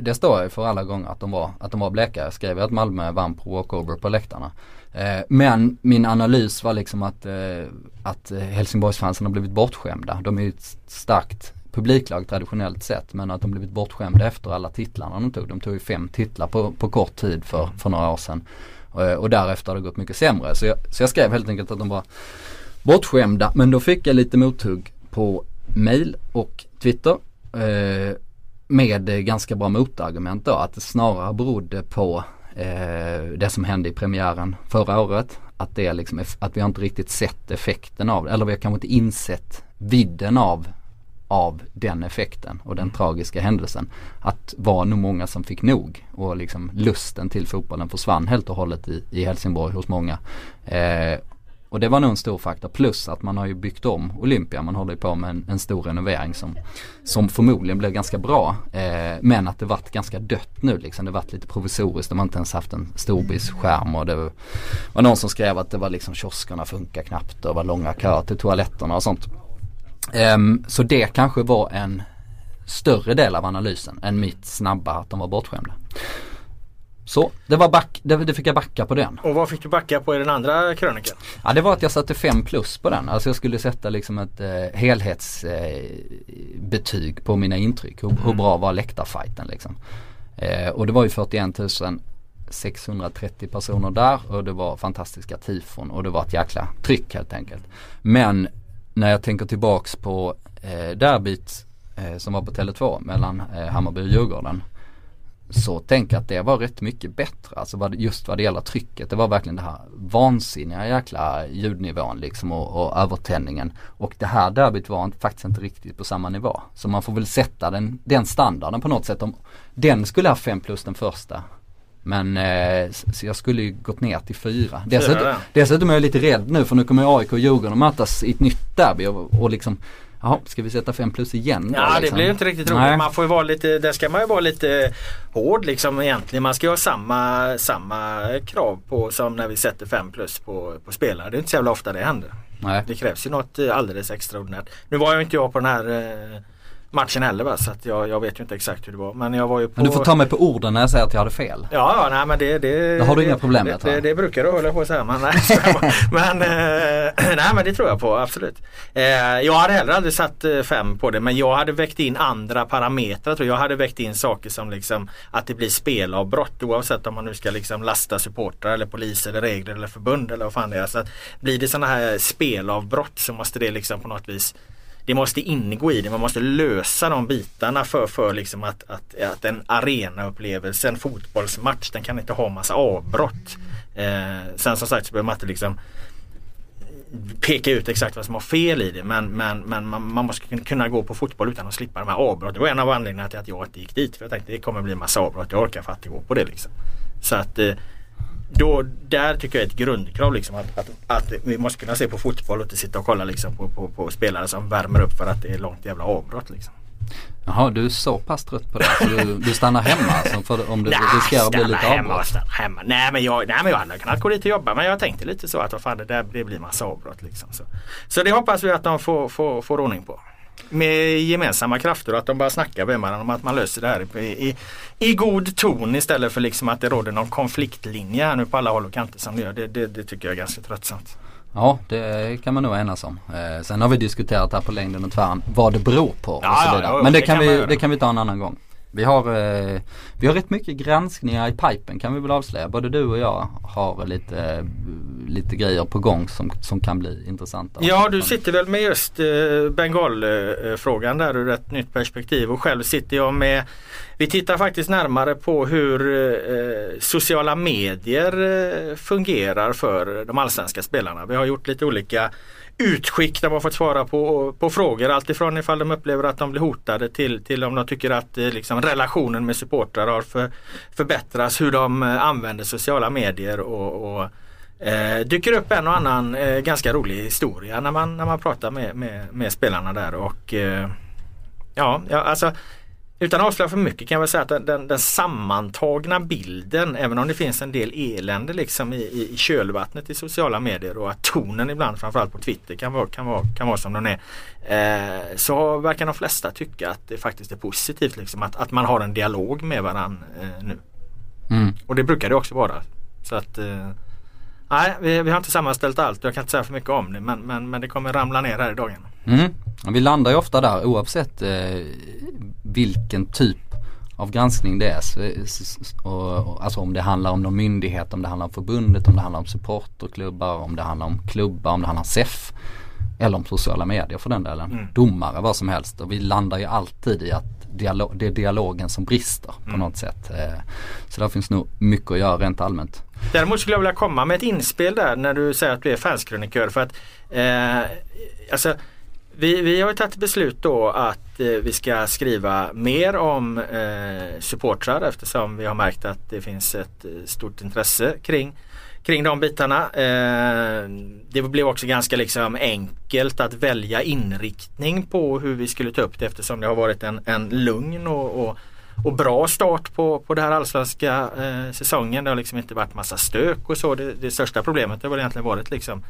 Speaker 1: det står jag för alla gånger att de var, att de var bleka. Jag skrev att Malmö vann på walkover på läktarna. Eh, men min analys var liksom att, eh, att Helsingborgsfansen har blivit bortskämda. De är ju ett starkt publiklag traditionellt sett men att de blivit bortskämda efter alla titlarna de tog. De tog ju fem titlar på, på kort tid för, för några år sedan. Och, eh, och därefter har det gått mycket sämre. Så jag, så jag skrev helt enkelt att de var bortskämda men då fick jag lite mothugg på mail och Twitter. Eh, med ganska bra motargument då att det snarare berodde på det som hände i premiären förra året. Att, det liksom, att vi har inte riktigt sett effekten av det, eller vi har kanske inte insett vidden av, av den effekten och den mm. tragiska händelsen. Att var nog många som fick nog och liksom lusten till fotbollen försvann helt och hållet i, i Helsingborg hos många. Eh, och det var nog en stor faktor. Plus att man har ju byggt om Olympia. Man håller ju på med en, en stor renovering som, som förmodligen blev ganska bra. Eh, men att det varit ganska dött nu liksom. Det varit lite provisoriskt. De har inte ens haft en storbildsskärm och det var, någon som skrev att det var liksom kioskerna funkar knappt och var långa köer till toaletterna och sånt. Eh, så det kanske var en större del av analysen än mitt snabba att de var bortskämda. Så, det var back, det, det, fick jag backa på den.
Speaker 2: Och vad fick du backa på i den andra krönikan?
Speaker 1: Ja det var att jag satte 5 plus på den. Alltså jag skulle sätta liksom ett eh, helhetsbetyg eh, på mina intryck. Hur, mm. hur bra var läktarfajten liksom. Eh, och det var ju 41 630 personer där och det var fantastiska tifon och det var ett jäkla tryck helt enkelt. Men när jag tänker tillbaks på eh, derbyt eh, som var på Tele2 mellan eh, Hammarby och Djurgården så tänker jag att det var rätt mycket bättre. Alltså just vad det gäller trycket. Det var verkligen det här vansinniga jäkla ljudnivån liksom och, och övertändningen. Och det här derbyt var faktiskt inte riktigt på samma nivå. Så man får väl sätta den, den standarden på något sätt. Om, den skulle ha 5 plus den första. Men eh, så jag skulle ju gått ner till 4. Dessutom, dessutom är jag lite rädd nu för nu kommer AIK och Djurgården att mötas i ett nytt derby och, och liksom Jaha, ska vi sätta 5 plus igen?
Speaker 2: Ja liksom? det blir inte riktigt roligt. Man får ju vara lite, där ska man ju vara lite hård liksom egentligen. Man ska ju ha samma, samma krav på som när vi sätter 5 plus på, på spelare. Det är inte så jävla ofta det händer. Nej. Det krävs ju något alldeles extraordinärt. Nu var ju inte jag på den här eh, matchen heller va? så att jag, jag vet ju inte exakt hur det var. Men jag var ju på...
Speaker 1: Men du får ta mig på orden när jag säger att jag hade fel.
Speaker 2: Ja, ja nej men det... Det,
Speaker 1: det har du inga problem med
Speaker 2: det, det, det, brukar du hålla på att säga. Men, nej, men, eh, nej men det tror jag på absolut. Eh, jag hade heller aldrig satt eh, fem på det men jag hade väckt in andra parametrar. Tror jag. jag hade väckt in saker som liksom att det blir spelavbrott oavsett om man nu ska liksom lasta supportrar eller polis eller regler eller förbund eller vad fan det är. Så att blir det sådana här spelavbrott så måste det liksom på något vis det måste ingå i det. Man måste lösa de bitarna för, för liksom att, att, att en arenaupplevelse, en fotbollsmatch, den kan inte ha massa avbrott. Eh, sen som sagt så behöver man inte liksom peka ut exakt vad som har fel i det men, men, men man, man, måste kunna gå på fotboll utan att slippa de här avbrotten. Det var en av anledningarna till att jag inte gick dit. För jag tänkte det kommer bli massa avbrott. Jag orkar fattig gå på det liksom. Så att eh, då, där tycker jag är ett grundkrav liksom att, att, att, vi måste kunna se på fotboll och inte sitta och kolla liksom på, på, på spelare som värmer upp för att det är långt jävla avbrott. Liksom.
Speaker 1: Jaha, du är så pass trött på det så du, du stannar hemma alltså för om det riskerar att bli lite
Speaker 2: hemma
Speaker 1: avbrott?
Speaker 2: Stanna hemma. Nej men jag, nej, men jag hade kunnat gå dit och jobba men jag tänkte lite så att vad fan, det, där, det blir massa avbrott. Liksom, så. så det hoppas vi att de får, får, får ordning på med gemensamma krafter och att de bara snackar med varandra om att man löser det här i, i, i, god ton istället för liksom att det råder någon konfliktlinje här nu på alla håll och kanter som det gör. Det, det, det tycker jag är ganska tröttsamt.
Speaker 1: Ja det kan man nog enas om. Eh, sen har vi diskuterat här på längden och tvären vad det beror på och
Speaker 2: Ja,
Speaker 1: så
Speaker 2: ja,
Speaker 1: vidare.
Speaker 2: ja,
Speaker 1: Men det,
Speaker 2: det
Speaker 1: kan
Speaker 2: kan
Speaker 1: vi, det kan vi ta en annan gång. Vi har, eh, vi har rätt mycket granskningar i pipen kan vi väl avslöja. Både du och jag har lite, lite grejer på gång som, som kan bli intressanta.
Speaker 2: Ja du sitter väl med just eh, Bengalfrågan där ur ett nytt perspektiv och själv sitter jag med Vi tittar faktiskt närmare på hur eh, sociala medier eh, fungerar för de allsvenska spelarna. Vi har gjort lite olika utskick där man fått svara på, på frågor. Alltifrån ifall de upplever att de blir hotade till, till om de tycker att eh, liksom, relationen med supportrar har för, förbättrats. Hur de eh, använder sociala medier och, och Eh, dyker upp en och annan eh, ganska rolig historia när man, när man pratar med, med, med spelarna där och eh, ja, alltså utan att avslöja för mycket kan jag väl säga att den, den, den sammantagna bilden, även om det finns en del elände liksom i, i, i kölvattnet i sociala medier och att tonen ibland framförallt på Twitter kan vara, kan vara, kan vara som den är. Eh, så verkar de flesta tycka att det faktiskt är positivt liksom, att, att man har en dialog med varandra eh, nu.
Speaker 1: Mm.
Speaker 2: Och det brukar det också vara. Så att eh, Nej, vi, vi har inte sammanställt allt. Jag kan inte säga för mycket om det men, men, men det kommer ramla ner här i dagen.
Speaker 1: Mm. Vi landar ju ofta där oavsett eh, vilken typ av granskning det är. Och, alltså om det handlar om någon myndighet, om det handlar om förbundet, om det handlar om supporterklubbar, om det handlar om klubbar, om det handlar om SEF. Eller om sociala medier för den delen.
Speaker 2: Mm.
Speaker 1: Domare, vad som helst. Och vi landar ju alltid i att dialog, det är dialogen som brister på
Speaker 2: Mm.
Speaker 1: något sätt. Eh, så där finns nog mycket att göra rent allmänt.
Speaker 2: Däremot skulle jag vilja komma med ett inspel där när du säger att du är fanskrönikör. För att, eh, alltså, vi, vi har ju tagit beslut då att eh, vi ska skriva mer om eh, supportrar eftersom vi har märkt att det finns ett eh, stort intresse kring kring de bitarna. Eh, det blev också ganska liksom enkelt att välja inriktning på hur vi skulle ta upp det eftersom det har varit en, en lugn och, och, och bra start på, på den här allsvenska eh, säsongen. Det har liksom inte varit massa stök och så. Det, det största problemet har väl egentligen varit liksom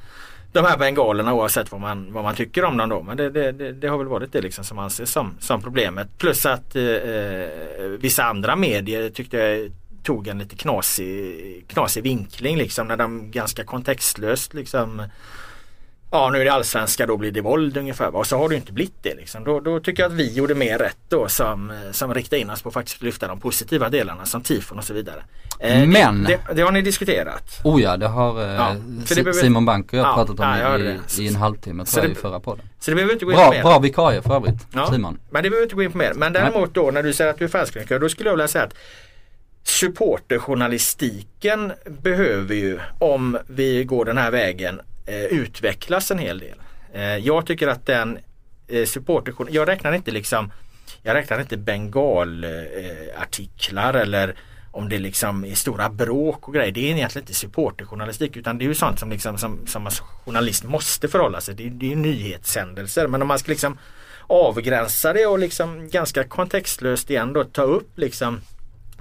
Speaker 2: de här bengalerna oavsett vad man, vad man tycker om dem då. Men det, det, det, det har väl varit det liksom som anses som, som problemet. Plus att eh, eh, vissa andra medier tyckte jag tog en lite knasig, knasig vinkling liksom när de ganska kontextlöst liksom Ja nu är det allsvenska, då blir det våld ungefär. Och så har det inte blivit det. Liksom. Då, då tycker jag att vi gjorde mer rätt då som, som riktar in oss på att faktiskt lyfta de positiva delarna som tifon och så vidare. Eh,
Speaker 1: Men-
Speaker 2: Det, det, det har ni diskuterat.
Speaker 1: Oh ja, det har eh,
Speaker 2: Ja, det
Speaker 1: Simon Bank och jag
Speaker 2: Ja,
Speaker 1: pratat om
Speaker 2: ja,
Speaker 1: i,
Speaker 2: det.
Speaker 1: i, i en halvtimme
Speaker 2: Så
Speaker 1: tror jag
Speaker 2: det-
Speaker 1: i förra podden.
Speaker 2: Så det behöver inte gå in på
Speaker 1: Bra,
Speaker 2: mer.
Speaker 1: bra vikarie för övrigt, Simon.
Speaker 2: Men det behöver inte gå in på mer. Men däremot då när du säger att du är fanskrönikör då skulle jag vilja säga att supporterjournalistiken behöver ju om vi går den här vägen Eh, utvecklas en hel del. Eh, jag tycker att den eh, jag räknar inte liksom jag räknar inte bengalartiklar eller om det liksom är stora bråk och grejer. Det är egentligen inte supporterjournalistik utan det är ju sånt som, liksom, som, som en journalist måste förhålla sig till. Det är ju nyhetshändelser men om man ska liksom avgränsa det och liksom ganska kontextlöst igen då ta upp liksom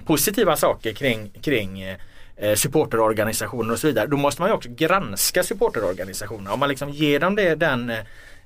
Speaker 2: positiva saker kring, kring eh, eh, supporterorganisationer och så vidare. Då måste man ju också granska supporterorganisationerna. Om man liksom ger dem det, den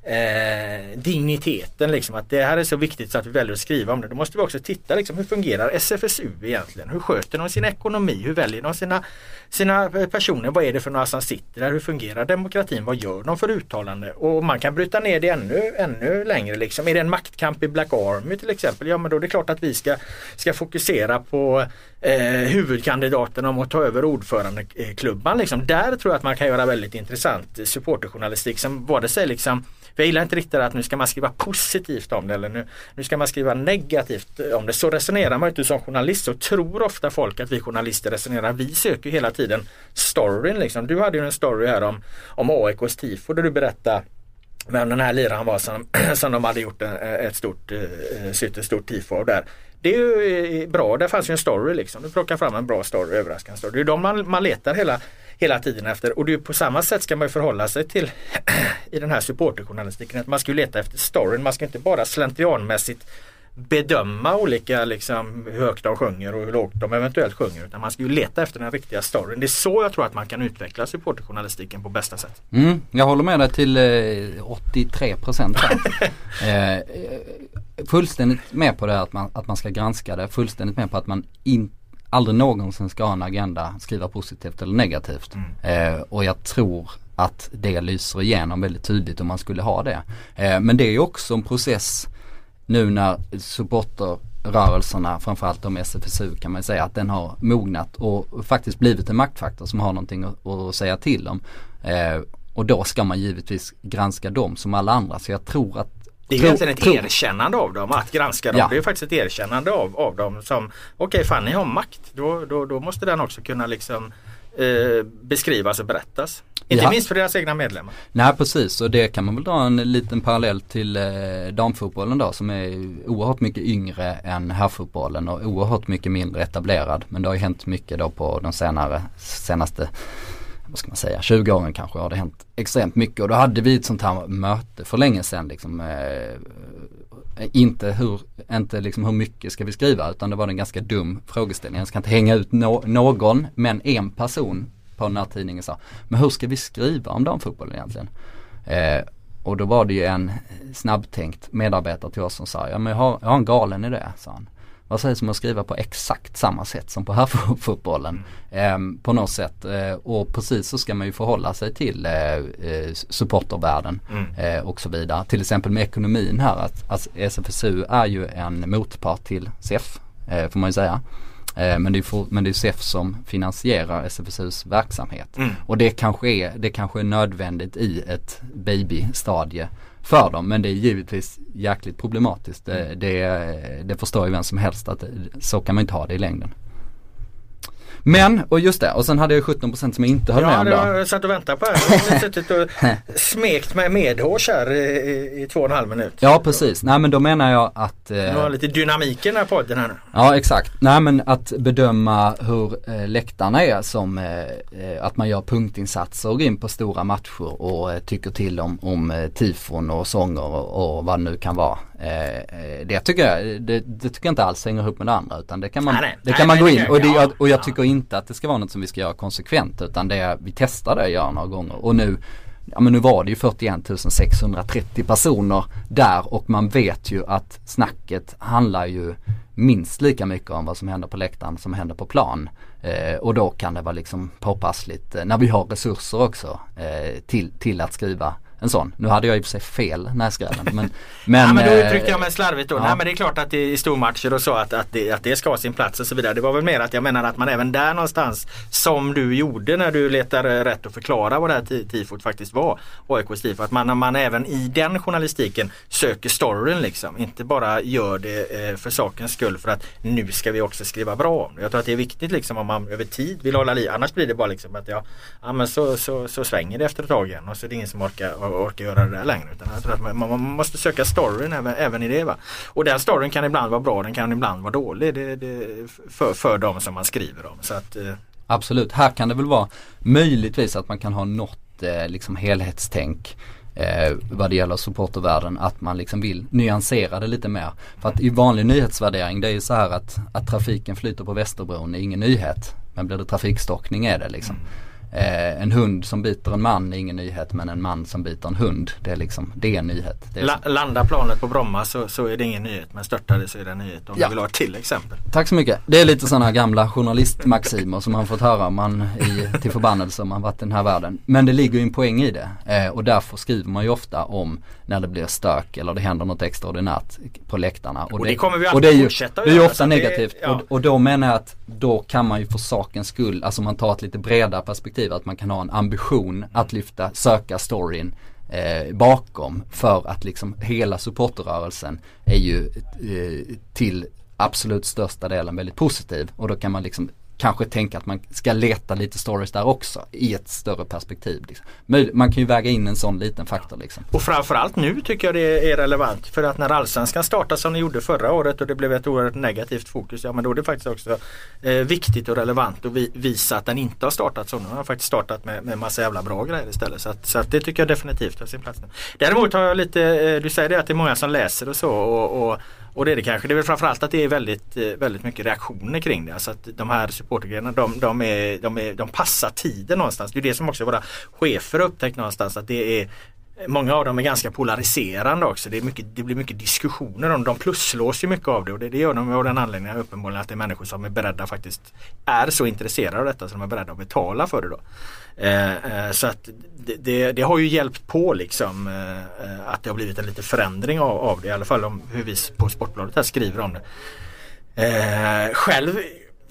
Speaker 2: eh, digniteten liksom att det här är så viktigt så att vi väljer att skriva om det. Då måste vi också titta liksom hur fungerar SFSU egentligen? Hur sköter de sin ekonomi? Hur väljer de sina, sina personer? Vad är det för några som sitter där? Hur fungerar demokratin? Vad gör de för uttalande? Och man kan bryta ner det ännu, ännu längre. Liksom. Är det en maktkamp i Black Army till exempel? Ja men då är det klart att vi ska, ska fokusera på eh, huvudkandidaten om att ta över ordförandeklubban. Liksom. Där tror jag att man kan göra väldigt intressant supporterjournalistik som både säger liksom jag gillar inte riktigt att nu ska man skriva positivt om det eller nu, nu ska man skriva negativt om det. Så resonerar man inte som journalist. Så tror ofta folk att vi journalister resonerar. Vi söker ju hela tiden storyn liksom. Du hade ju en story här om, om AIKs tifo där du berättade vem den här liraren var som, som de hade gjort ett stort, eh, eh, ett stort tifo av där. Det är ju eh, bra, där fanns ju en story liksom. Du plockar fram en bra story, överraskande story. Det är de man, man letar hela, hela tiden efter och det är på samma sätt ska man förhålla sig till i den här supporterjournalistiken. Att man ska leta efter storyn, man ska inte bara slentrianmässigt bedöma olika liksom, hur högt de sjunger och hur lågt de eventuellt sjunger. Utan man ska ju leta efter den riktiga storyn. Det är så jag tror att man kan utveckla supporterjournalistiken på bästa sätt.
Speaker 1: Mm, jag håller med dig till eh, 83 procent eh, Fullständigt med på det att man, att man ska granska det. Fullständigt med på att man in, aldrig någonsin ska ha en agenda, skriva positivt eller negativt. Mm. Eh, och jag tror att det lyser igenom väldigt tydligt om man skulle ha det. Eh, men det är också en process nu när supporterrörelserna, framförallt om SFSU kan man säga att den har mognat och faktiskt blivit en maktfaktor som har någonting att, att säga till om. Eh, och då ska man givetvis granska dem som alla andra. Så jag tror att
Speaker 2: det är tro, egentligen ett tro. erkännande av dem att granska dem. Ja. Det är faktiskt ett erkännande av, av dem som okej okay, fan ni har makt. Då, då, då måste den också kunna liksom eh, beskrivas och berättas. Inte minst för deras egna medlemmar.
Speaker 1: Nej precis och det kan man väl dra en liten parallell till eh, damfotbollen då som är oerhört mycket yngre än herrfotbollen och oerhört mycket mindre etablerad. Men det har ju hänt mycket då på de senare, senaste vad ska man säga, 20 åren kanske har det hänt extremt mycket och då hade vi ett sånt här möte för länge sedan liksom eh, inte hur, inte liksom hur mycket ska vi skriva utan det var en ganska dum frågeställning. Jag ska inte hänga ut no någon men en person på den här tidningen sa, men hur ska vi skriva om damfotbollen egentligen? Eh, och då var det ju en snabbtänkt medarbetare till oss som sa, ja men jag har, jag har en galen idé, sa han. Vad sägs om att skriva på exakt samma sätt som på herrfotbollen? Mm. Eh, på något sätt. Eh, och precis så ska man ju förhålla sig till eh, eh supportervärlden mm. Eh, och så vidare. Till exempel med ekonomin här att, att SFSU är ju en motpart till SEF eh, får man ju säga. Men det, är men det är SEF som finansierar SFSUs verksamhet. Mm. Och det kanske, är, det kanske är nödvändigt i ett babystadie för dem. Men det är givetvis jäkligt problematiskt. Det, mm. det, det förstår ju vem som helst att så kan man inte ha det i längden. Men, och just det, och sen hade jag 17% som jag inte höll ja, med om.
Speaker 2: Ja, jag satt och väntade på det. Jag har suttit och smekt med medhårs här i, i två och en halv minut.
Speaker 1: Ja, precis. Nej men då menar jag att...
Speaker 2: Eh, du har lite dynamik i den här podden här nu.
Speaker 1: Ja, exakt. Nej men att bedöma hur eh, läktarna är som eh, eh, att man gör punktinsatser och går in på stora matcher och eh, tycker till om, om eh, tifon och sånger och, och vad det nu kan vara. Eh, eh, det tycker jag, det, det, tycker jag inte alls hänger ihop med det andra utan det kan man, nej, nej. det kan nej, man gå in och, det, och jag tycker inte att det ska vara något som vi ska göra konsekvent utan det vi testar det att göra några gånger och nu Ja men nu var det ju 41 630 personer där och man vet ju att snacket handlar ju minst lika mycket om vad som händer på läktaren som händer på plan. Eh, och då kan det vara liksom påpassligt eh, när vi har resurser också eh, till, till att skriva en sån. Nu hade jag i och för sig fel den. Men,
Speaker 2: men, ja, men då eh, uttryckte jag mig slarvigt då. Ja. Nej men det är klart att i stormatcher och så att, att, det, att det ska ha sin plats och så vidare. Det var väl mer att jag menar att man även där någonstans som du gjorde när du letar rätt att förklara vad det här tifot faktiskt var. AIKs tifo. Att man, man även i den journalistiken söker storyn liksom. Inte bara gör det eh, för sakens skull för att nu ska vi också skriva bra om det. Jag tror att det är viktigt liksom om man över tid vill hålla liv. Annars blir det bara liksom att ja, ja men så, så, så svänger det efter ett tag igen och så är det ingen som orkar orkar göra det där längre. Utan jag tror att man, man måste söka storyn även, även i det. Va? Och den storyn kan ibland vara bra, den kan ibland vara dålig det, det, för, för de som man skriver om. Så att, eh.
Speaker 1: Absolut, här kan det väl vara möjligtvis att man kan ha något eh, liksom helhetstänk eh, vad det gäller supportervärlden att man liksom vill nyansera det lite mer. För att i vanlig nyhetsvärdering det är ju så här att, att trafiken flyter på Västerbron är ingen nyhet. Men blir det trafikstockning är det liksom. Mm. Eh, en hund som biter en man är ingen nyhet men en man som biter en hund det är liksom, det är en nyhet. Är
Speaker 2: La, landar planet på Bromma så, så är det ingen nyhet men störtar det så är det en nyhet om ja. du vill ha ett till exempel.
Speaker 1: Tack så mycket. Det är lite sådana gamla journalistmaximer som man fått höra om man i, till förbannelse om man varit i den här världen. Men det ligger ju en poäng i det eh, och därför skriver man ju ofta om när det blir stök eller det händer något extraordinärt på läktarna.
Speaker 2: Och, och det, det, kommer vi
Speaker 1: alltid och det är ju, fortsätta Det är ju ofta negativt det, ja. och, och då menar jag att då kan man ju för sakens skull, alltså man tar ett lite bredare perspektiv att man kan ha en ambition att lyfta, söka storyn eh, bakom för att liksom hela supporterrörelsen är ju eh, till absolut största delen väldigt positiv. Och då kan man liksom kanske tänka att man ska leta lite stories där också i ett större perspektiv. Liksom. Man kan ju väga in en sån liten faktor liksom.
Speaker 2: Och framförallt nu tycker jag det är relevant för att när allsvenskan startade som den gjorde förra året och det blev ett oerhört negativt fokus, ja men då är det faktiskt också eh, viktigt och relevant att vi, visa att den inte har startat så. Nu har faktiskt startat med, med massa jävla bra grejer istället. Så, att, så att det tycker jag definitivt har sin plats nu. Däremot har jag lite, eh, du säger det att det är många som läser och så och, och och det är det kanske. Det är väl framförallt att det är väldigt, eh, väldigt mycket reaktioner kring det. Alltså att de här supportergrejerna de, de, är, de, är, de passar tiden någonstans. Det är det som också våra chefer har upptäckt någonstans att det är Många av dem är ganska polariserande också. Det, är mycket, det blir mycket diskussioner om De plusslås ju mycket av det och det, det gör de av den anledningen uppenbarligen att det är människor som är beredda faktiskt är så intresserade av detta så de är beredda att betala för det då. Eh, eh, så att det, det, det, har ju hjälpt på liksom eh, eh, att det har blivit en liten förändring av, av, det i alla fall om hur vi på Sportbladet här skriver om det. Eh, själv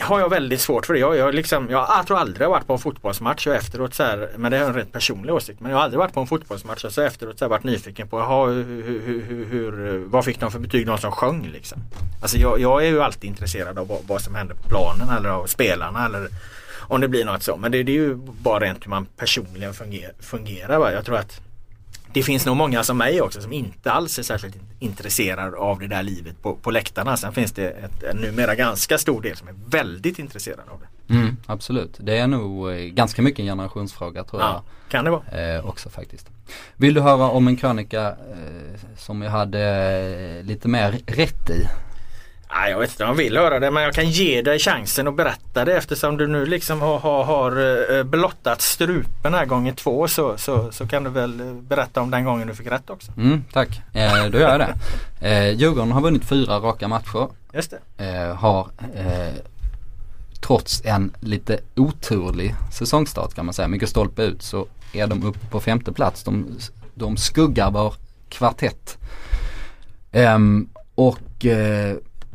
Speaker 2: har jag väldigt svårt för det. Jag, jag, liksom, jag tror aldrig jag varit på en fotbollsmatch och efteråt så här, men det är en rent personlig åsikt, men jag har aldrig varit på en fotbollsmatch och så efteråt så här, varit nyfiken på aha, hur, hur, hur, hur, vad fick de för betyg de som sjöng liksom. Alltså jag, jag är ju alltid intresserad av vad, vad, som händer på planen eller av spelarna eller om det blir något så. Men det, det är ju bara rent hur man personligen fungerar. fungerar Jag tror att det finns nog många som mig också som inte alls är särskilt intresserade av det där livet på, på läktarna. Sen finns det ett, en numera ganska stor del som är väldigt intresserad av det.
Speaker 1: Mm, absolut, det är nog eh, ganska mycket en generationsfråga tror
Speaker 2: ja, jag. Kan det
Speaker 1: vara. Eh, också faktiskt. Vill du höra om en krönika eh, som jag hade eh, lite mer rätt i?
Speaker 2: Nej, jag vet inte om jag vill höra det men jag kan ge dig chansen att berätta det eftersom du nu liksom har, har, har eh, blottat strupen här gånger två så, så, så kan du väl eh, berätta om den gången du fick rätt också.
Speaker 1: Mm, tack, eh, då gör jag det. Eh, Djurgården har vunnit fyra raka matcher.
Speaker 2: Just
Speaker 1: det. Eh, har eh, trots en lite oturlig säsongstart kan man säga, mycket stolpe ut så är de uppe på femte plats. De, de skuggar vår kvartett. Ehm, och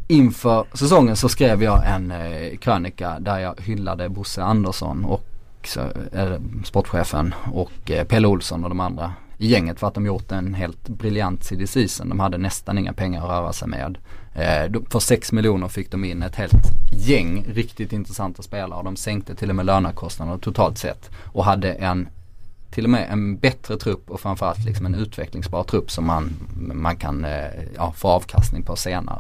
Speaker 1: inför säsongen så skrev jag en eh, krönika där jag hyllade Bosse Andersson och eh, sportchefen och eh, Pelle Olsson och de andra i gänget för att de gjort en helt briljant CD season. De hade nästan inga pengar att röra sig med. Eh, för 6 miljoner fick de in ett helt gäng riktigt intressanta spelare. De sänkte till och med lönekostnaderna totalt sett och hade en till och med en bättre trupp och framförallt liksom en utvecklingsbar trupp som man, man kan eh, ja, få avkastning på senare.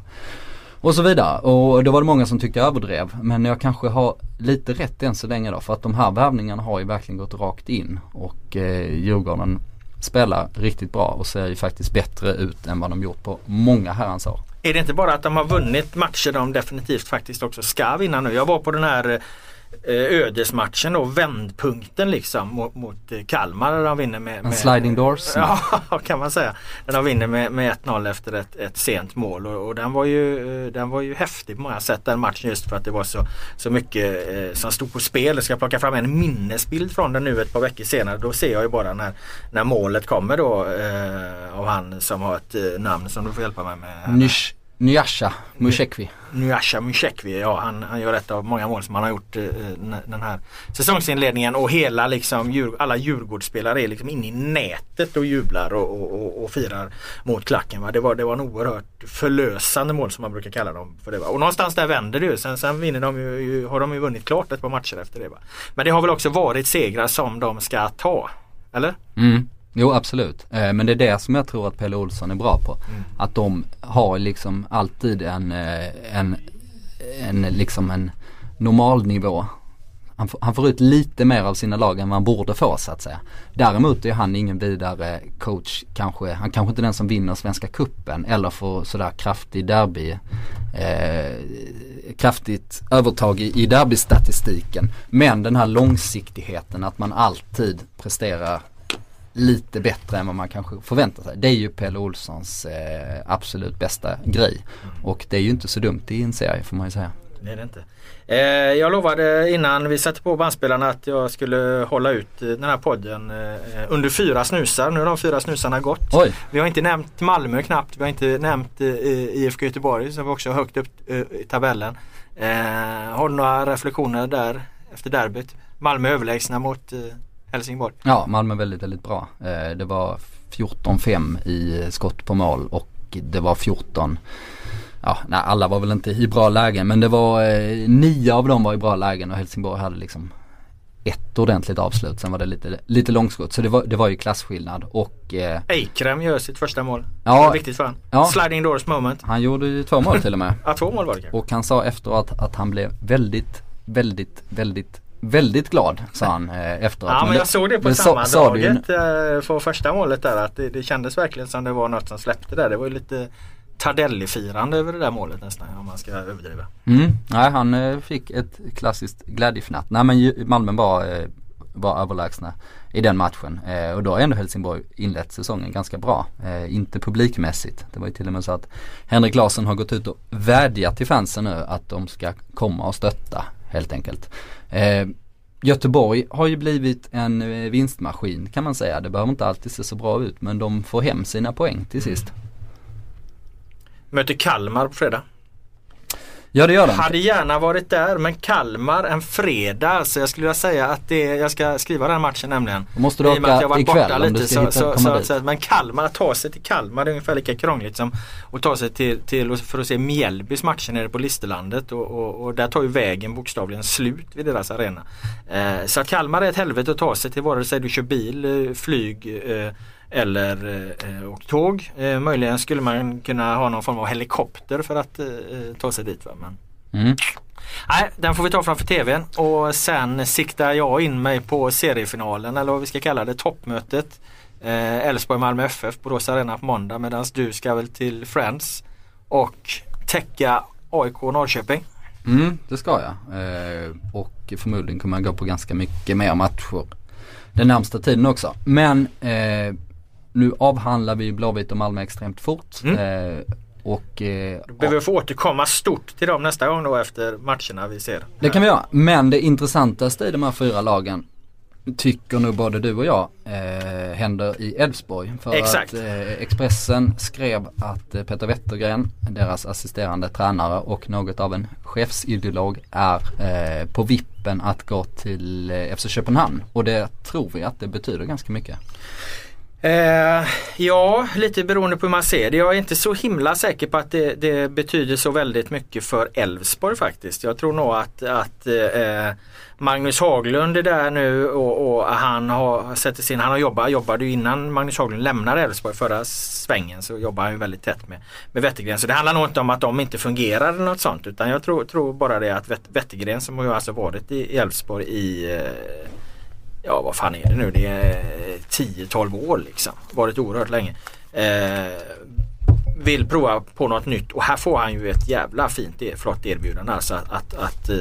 Speaker 1: Och så vidare. Och då var det många som tyckte jag överdrev. Men jag kanske har lite rätt än så länge då. För att de här värvningarna har ju verkligen gått rakt in. Och eh, Djurgården spelar riktigt bra och ser ju faktiskt bättre ut än vad de gjort på många herrans år.
Speaker 2: Är det inte bara att de har vunnit matcher de definitivt faktiskt också ska vinna nu? Jag var på den här Eh, ödesmatchen och vändpunkten liksom mot, mot eh, Kalmar där de vinner med,
Speaker 1: med sliding doors.
Speaker 2: Ja kan man säga. Där de vinner med, med 1-0 efter ett, ett sent mål och, och, den, var ju, eh, den var ju häftig på många sätt den matchen just för att det var så, så mycket eh, som stod på spel. Jag ska plocka fram en minnesbild från den nu ett par veckor senare. Då ser jag ju bara när, när målet kommer då eh, av han som har ett eh, namn som du får hjälpa mig med.
Speaker 1: Nysh Nyasha Mushekwi.
Speaker 2: Nyasha Mushekwi, ja han, han gör ett av många mål som han har gjort eh, den här säsongsinledningen och hela liksom djur, alla Djurgårdsspelare är liksom inne i nätet och jublar och, och, och, och firar mot klacken. Va? Det, var, det var en oerhört förlösande mål som man brukar kalla dem för det. Va? Och någonstans där vänder det ju. Sen, sen vinner de ju, har de ju vunnit klart ett par matcher efter det. Va? Men det har väl också varit segrar som de ska ta. Eller?
Speaker 1: Mm. Jo absolut. Eh, men det är det som jag tror att Pelle Olsson är bra på. Mm. Att de har liksom alltid en, eh, en, en liksom en normal nivå. Han, han får ut lite mer av sina lag än vad han borde få så att säga. Däremot är han ingen vidare coach kanske. Han kanske inte är den som vinner Svenska Kuppen eller får sådär kraftig derby. Eh, kraftigt övertag i, i derbystatistiken. Men den här långsiktigheten att man alltid presterar lite bättre än vad man kanske förväntar sig. Det är ju Pelle Olssons eh, absolut bästa grej. Och det är ju inte så dumt i en serie får man ju säga.
Speaker 2: Det är det inte. Eh, jag lovade innan vi satte på bandspelarna att jag skulle hålla ut den här podden eh, under fyra snusar. Nu har de fyra snusarna gått.
Speaker 1: Oj.
Speaker 2: Vi har inte nämnt Malmö knappt. Vi har inte nämnt eh, IFK Göteborg som också högt upp eh, i tabellen. Eh, har du några reflektioner där efter derbyt? Malmö överlägsna mot eh, Helsingborg.
Speaker 1: Ja, Malmö väldigt, väldigt bra. Eh, det var 14-5 i skott på mål och det var 14 ja, nej, alla var väl inte i bra lägen men det var eh, nio av dem var i bra lägen och Helsingborg hade liksom ett ordentligt avslut. Sen var det lite, lite långskott. Så det var, det var ju klasskillnad och eh,
Speaker 2: Eikrem gör sitt första mål.
Speaker 1: Ja.
Speaker 2: Det var viktigt för honom.
Speaker 1: Ja.
Speaker 2: Sliding doors moment.
Speaker 1: han gjorde ju två mål till och med.
Speaker 2: Ja, två mål var det kanske.
Speaker 1: Och han sa efteråt att han blev väldigt, väldigt, väldigt, väldigt glad sa han eh, efteråt.
Speaker 2: Ja men jag såg det på sammandraget eh, på första målet där att det, det kändes verkligen som det var något som släppte där. Det var ju lite Tardelli-firande över det där målet nästan om man ska överdriva.
Speaker 1: Mm. Nej han eh, fick ett klassiskt glädjefnatt. Nej men Malmö var, eh, var överlägsna i den matchen. Eh, och då har ändå Helsingborg inlett säsongen ganska bra. Eh, inte publikmässigt. Det var ju till och med så att Henrik Larsson har gått ut och vädjat till fansen nu att de ska komma och stötta helt enkelt. Eh, Göteborg har ju blivit en eh, vinstmaskin kan man säga. Det behöver inte alltid se så bra ut men de får hem sina poäng till sist. Mm.
Speaker 2: Möter Kalmar på fredag.
Speaker 1: Ja det gör de.
Speaker 2: Hade gärna varit där men Kalmar en fredag. Så jag skulle vilja säga att det, jag ska skriva den matchen nämligen.
Speaker 1: Då måste du
Speaker 2: I och med att jag
Speaker 1: åka ikväll
Speaker 2: borta lite så, så, så, så, Men Kalmar, att ta sig till Kalmar det är ungefär lika krångligt som att ta sig till, till för att se Mjällbys matcher nere på Listerlandet och, och, och där tar ju vägen bokstavligen slut vid deras arena. Eh, så Kalmar är ett helvete att ta sig till vare sig du kör bil, eh, flyg eh, eller eh, och tåg. Eh, möjligen skulle man kunna ha någon form av helikopter för att eh, ta sig dit. Va? Men,
Speaker 1: Mm.
Speaker 2: Nej, den får vi ta framför tvn och sen siktar jag in mig på seriefinalen eller vad vi ska kalla det, toppmötet. Eh, Elfsborg-Malmö FF på Rås Arena på måndag medan du ska väl till Friends och täcka AIK Norrköping.
Speaker 1: Mm, det ska jag. Eh, och förmodligen kommer jag gå på ganska mycket mer matcher den närmsta tiden också. Men eh, nu avhandlar vi Blåvitt och Malmö extremt fort.
Speaker 2: Mm.
Speaker 1: Eh, och eh,
Speaker 2: Då behöver vi få återkomma stort till dem nästa gång då efter matcherna vi ser.
Speaker 1: det kan vi göra. Men det intressantaste i de här fyra lagen tycker nog både du och jag eh, händer i Elfsborg. För
Speaker 2: Exakt.
Speaker 1: att eh, Expressen skrev att eh, Peter Wettergren, deras assisterande tränare och något av en chefsideolog är eh, på vippen att gå till eh, FC Köpenhamn. Och det tror vi att det betyder ganska mycket.
Speaker 2: Eh, ja, lite beroende på hur man ser det. Jag är inte så himla säker på att det, det betyder så väldigt mycket för Elfsborg faktiskt. Jag tror nog att, att eh, Magnus Haglund är där nu och, och han har sätter sin, han har jobbat, jobbade ju innan Magnus Haglund lämnade Elfsborg förra svängen så jobbar han ju väldigt tätt med, med Wettergren. Så det handlar nog inte om att de inte fungerar eller något sånt utan jag tror, tror bara det att Wettergren som har ju alltså varit i, i Elfsborg i eh, ja vad fan är det nu, det är eh, 10-12 år liksom. Varit oerhört länge. Eh, vill prova på något nytt och här får han ju ett jävla fint e- flott erbjudande alltså att, att, att eh,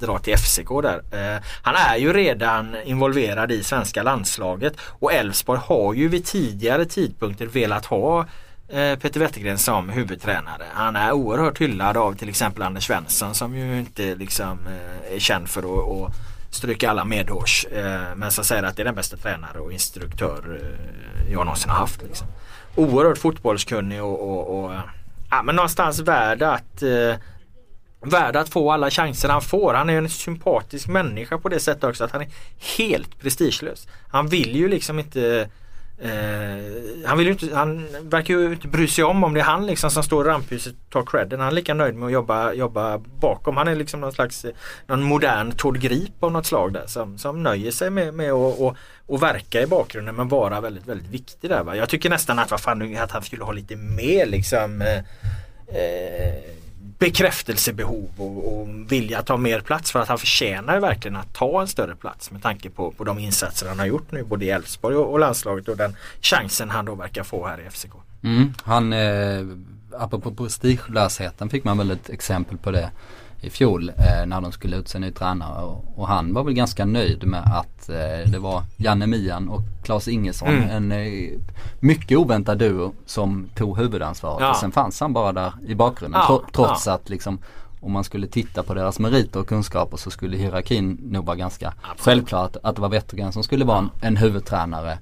Speaker 2: dra till FCK där. Eh, han är ju redan involverad i svenska landslaget och Elfsborg har ju vid tidigare tidpunkter velat ha eh, Peter Wettergren som huvudtränare. Han är oerhört hyllad av till exempel Anders Svensson som ju inte liksom eh, är känd för att, att stryka alla medhårs. Eh, men som säger att det är den bästa tränare och instruktör eh, jag någonsin har haft. Liksom. Oerhört fotbollskunnig och, och, och eh, ja, men någonstans värd att eh, värd att få alla chanser han får. Han är en sympatisk människa på det sättet också att han är helt prestigelös. Han vill ju liksom inte Eh, han, vill ju inte, han verkar ju inte bry sig om om det är han liksom som står i rampljuset och tar credden. Han är lika nöjd med att jobba, jobba bakom. Han är liksom någon slags någon modern Tord Grip av något slag där som, som nöjer sig med, med att och, och verka i bakgrunden men vara väldigt, väldigt viktig där. Va? Jag tycker nästan att, vad fan, att han skulle ha lite mer liksom eh, eh, bekräftelsebehov och, och vilja ta mer plats för att han förtjänar verkligen att ta en större plats med tanke på, på de insatser han har gjort nu både i Elfsborg och, och landslaget och den chansen han då verkar få här i FCK.
Speaker 1: Mm, han, eh, apropå prestigelösheten fick man väl ett exempel på det i fjol eh, när de skulle utse ny tränare och, och han var väl ganska nöjd med att eh, det var Janne Mian och Claes Ingesson.
Speaker 2: Mm.
Speaker 1: En eh, mycket oväntad duo som tog huvudansvaret
Speaker 2: Ja.
Speaker 1: och sen fanns han bara där i bakgrunden.
Speaker 2: Ja,
Speaker 1: tro- trots att liksom om man skulle titta på deras meriter och kunskaper så skulle hierarkin nog vara ganska självklart att det var Wettergren som skulle vara en, en huvudtränare.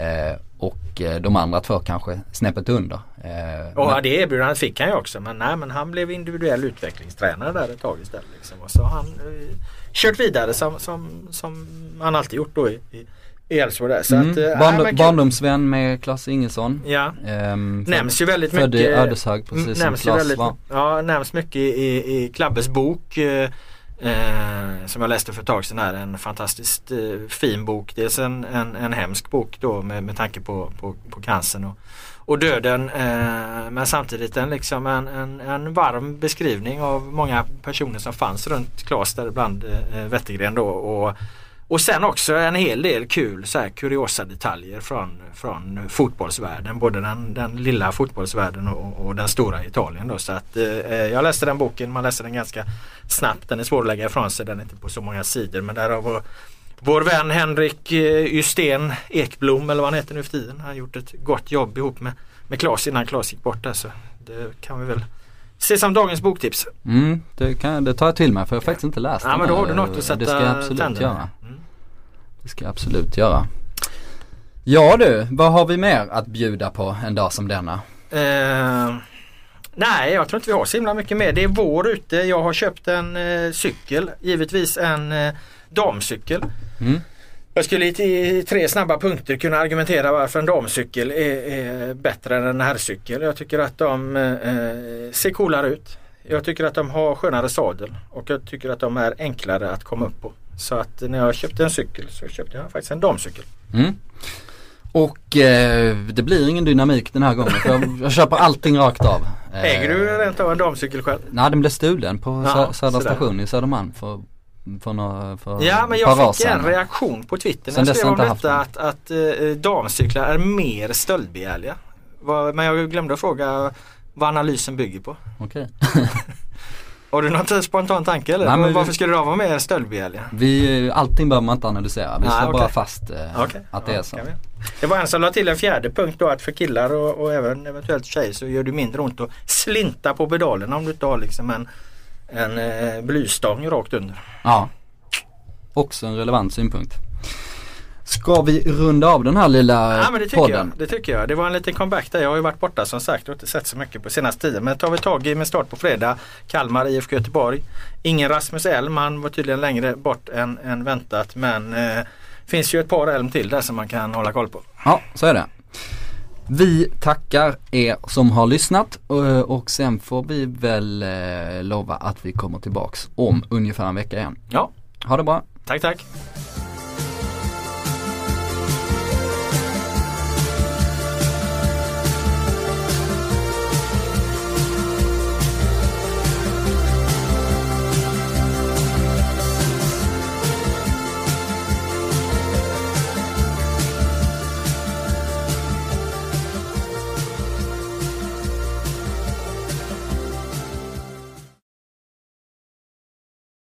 Speaker 1: Eh, och eh, de andra två kanske snäppet under. Eh,
Speaker 2: Och
Speaker 1: men-
Speaker 2: det erbjudandet fick han ju också men nej men han blev individuell utvecklingstränare där ett tag istället. Liksom. Och så har han eh, kört vidare som, som, som han alltid gjort då i, i, i Elfsborg där. Så
Speaker 1: Mm.
Speaker 2: att, eh,
Speaker 1: Barndom,
Speaker 2: kul.
Speaker 1: barndomsvän med Klas Ingesson.
Speaker 2: Ja.
Speaker 1: Ehm, för-
Speaker 2: Nämns ju väldigt
Speaker 1: Född i
Speaker 2: mycket.
Speaker 1: Ödeshög precis som Klas var.
Speaker 2: Ja, nämns mycket i, i Klabbes bok. Eh, eh, som jag läste för ett tag sedan här. En fantastiskt eh, fin bok. Dels en, en, en hemsk bok då med, med tanke på, på, på cancern och, och döden. Eh, men samtidigt en, liksom en, en, en varm beskrivning av många personer som fanns runt Klas däribland eh, Wettergren då. Och, och sen också en hel del kul så här, kuriosa detaljer från, från fotbollsvärlden. Både den, den lilla fotbollsvärlden och, och den stora Italien. Då. Så att, eh, jag läste den boken, man läser den ganska snabbt. Den är svår att lägga ifrån sig, den är inte på så många sidor. Men där har vår, vår vän Henrik eh, Justén Ekblom eller vad han heter nu för tiden. Han har gjort ett gott jobb ihop med, med Claes innan Claes gick bort där. Så det kan vi väl se som dagens boktips.
Speaker 1: Mm, det, kan, det tar jag till mig för jag har faktiskt inte läst
Speaker 2: Ja
Speaker 1: den
Speaker 2: men då har du något att sätta tänderna.
Speaker 1: Det ska jag absolut göra. Ja du, vad har vi mer att bjuda på en dag som denna?
Speaker 2: Eh, nej, jag tror inte vi har så himla mycket mer. Det är vår ute. Jag har köpt en eh, cykel. Givetvis en eh, damcykel.
Speaker 1: Mm.
Speaker 2: Jag skulle i, i tre snabba punkter kunna argumentera varför en damcykel är, är bättre än en herrcykel. Jag tycker att de eh, ser coolare ut. Jag tycker att de har skönare sadel och jag tycker att de är enklare att komma upp på. Så att när jag köpte en cykel så köpte jag faktiskt en damcykel.
Speaker 1: Mm. Och eh, det blir ingen dynamik den här gången jag, jag köper allting rakt av. Eh,
Speaker 2: Äger du rent av en damcykel själv?
Speaker 1: Nej den blev stulen på
Speaker 2: Ja,
Speaker 1: Sö- Södra station i Södermalm för, för, några, för
Speaker 2: Ja men jag fick en reaktion på Twitter när jag skrev om detta att, att eh, damcyklar är mer stöldbegärliga. Men jag glömde att fråga vad analysen bygger på.
Speaker 1: Okej.
Speaker 2: Har du någon spontan tanke eller?
Speaker 1: Nej, men vi-
Speaker 2: Varför skulle de vara mer stöldbegärliga?
Speaker 1: Vi, allting behöver man inte analysera. Vi slår
Speaker 2: okej.
Speaker 1: bara fast eh,
Speaker 2: Okej.
Speaker 1: att det
Speaker 2: Ja,
Speaker 1: är så.
Speaker 2: vi. Det var en som la till en fjärde punkt då att för killar och, och även eventuellt tjejer så gör det mindre ont att slinta på pedalerna om du inte har liksom en, en eh, blystång rakt under.
Speaker 1: Ja. Också en relevant synpunkt. Ska vi runda av den här lilla
Speaker 2: Ja men det tycker,
Speaker 1: podden?
Speaker 2: jag, det tycker jag. Det var en liten comeback där. Jag har ju varit borta som sagt och inte sett så mycket på senaste tiden. Men tar vi tag i med start på fredag. Kalmar, IFK Göteborg. Ingen Rasmus Elm. Han var tydligen längre bort än, än väntat. Men eh, finns ju ett par Elm till där som man kan hålla koll på.
Speaker 1: Ja, så är det. Vi tackar er som har lyssnat och, och sen får vi väl eh, lova att vi kommer tillbaks om ungefär en vecka igen.
Speaker 2: Ja,
Speaker 1: Ha det bra.
Speaker 2: tack tack.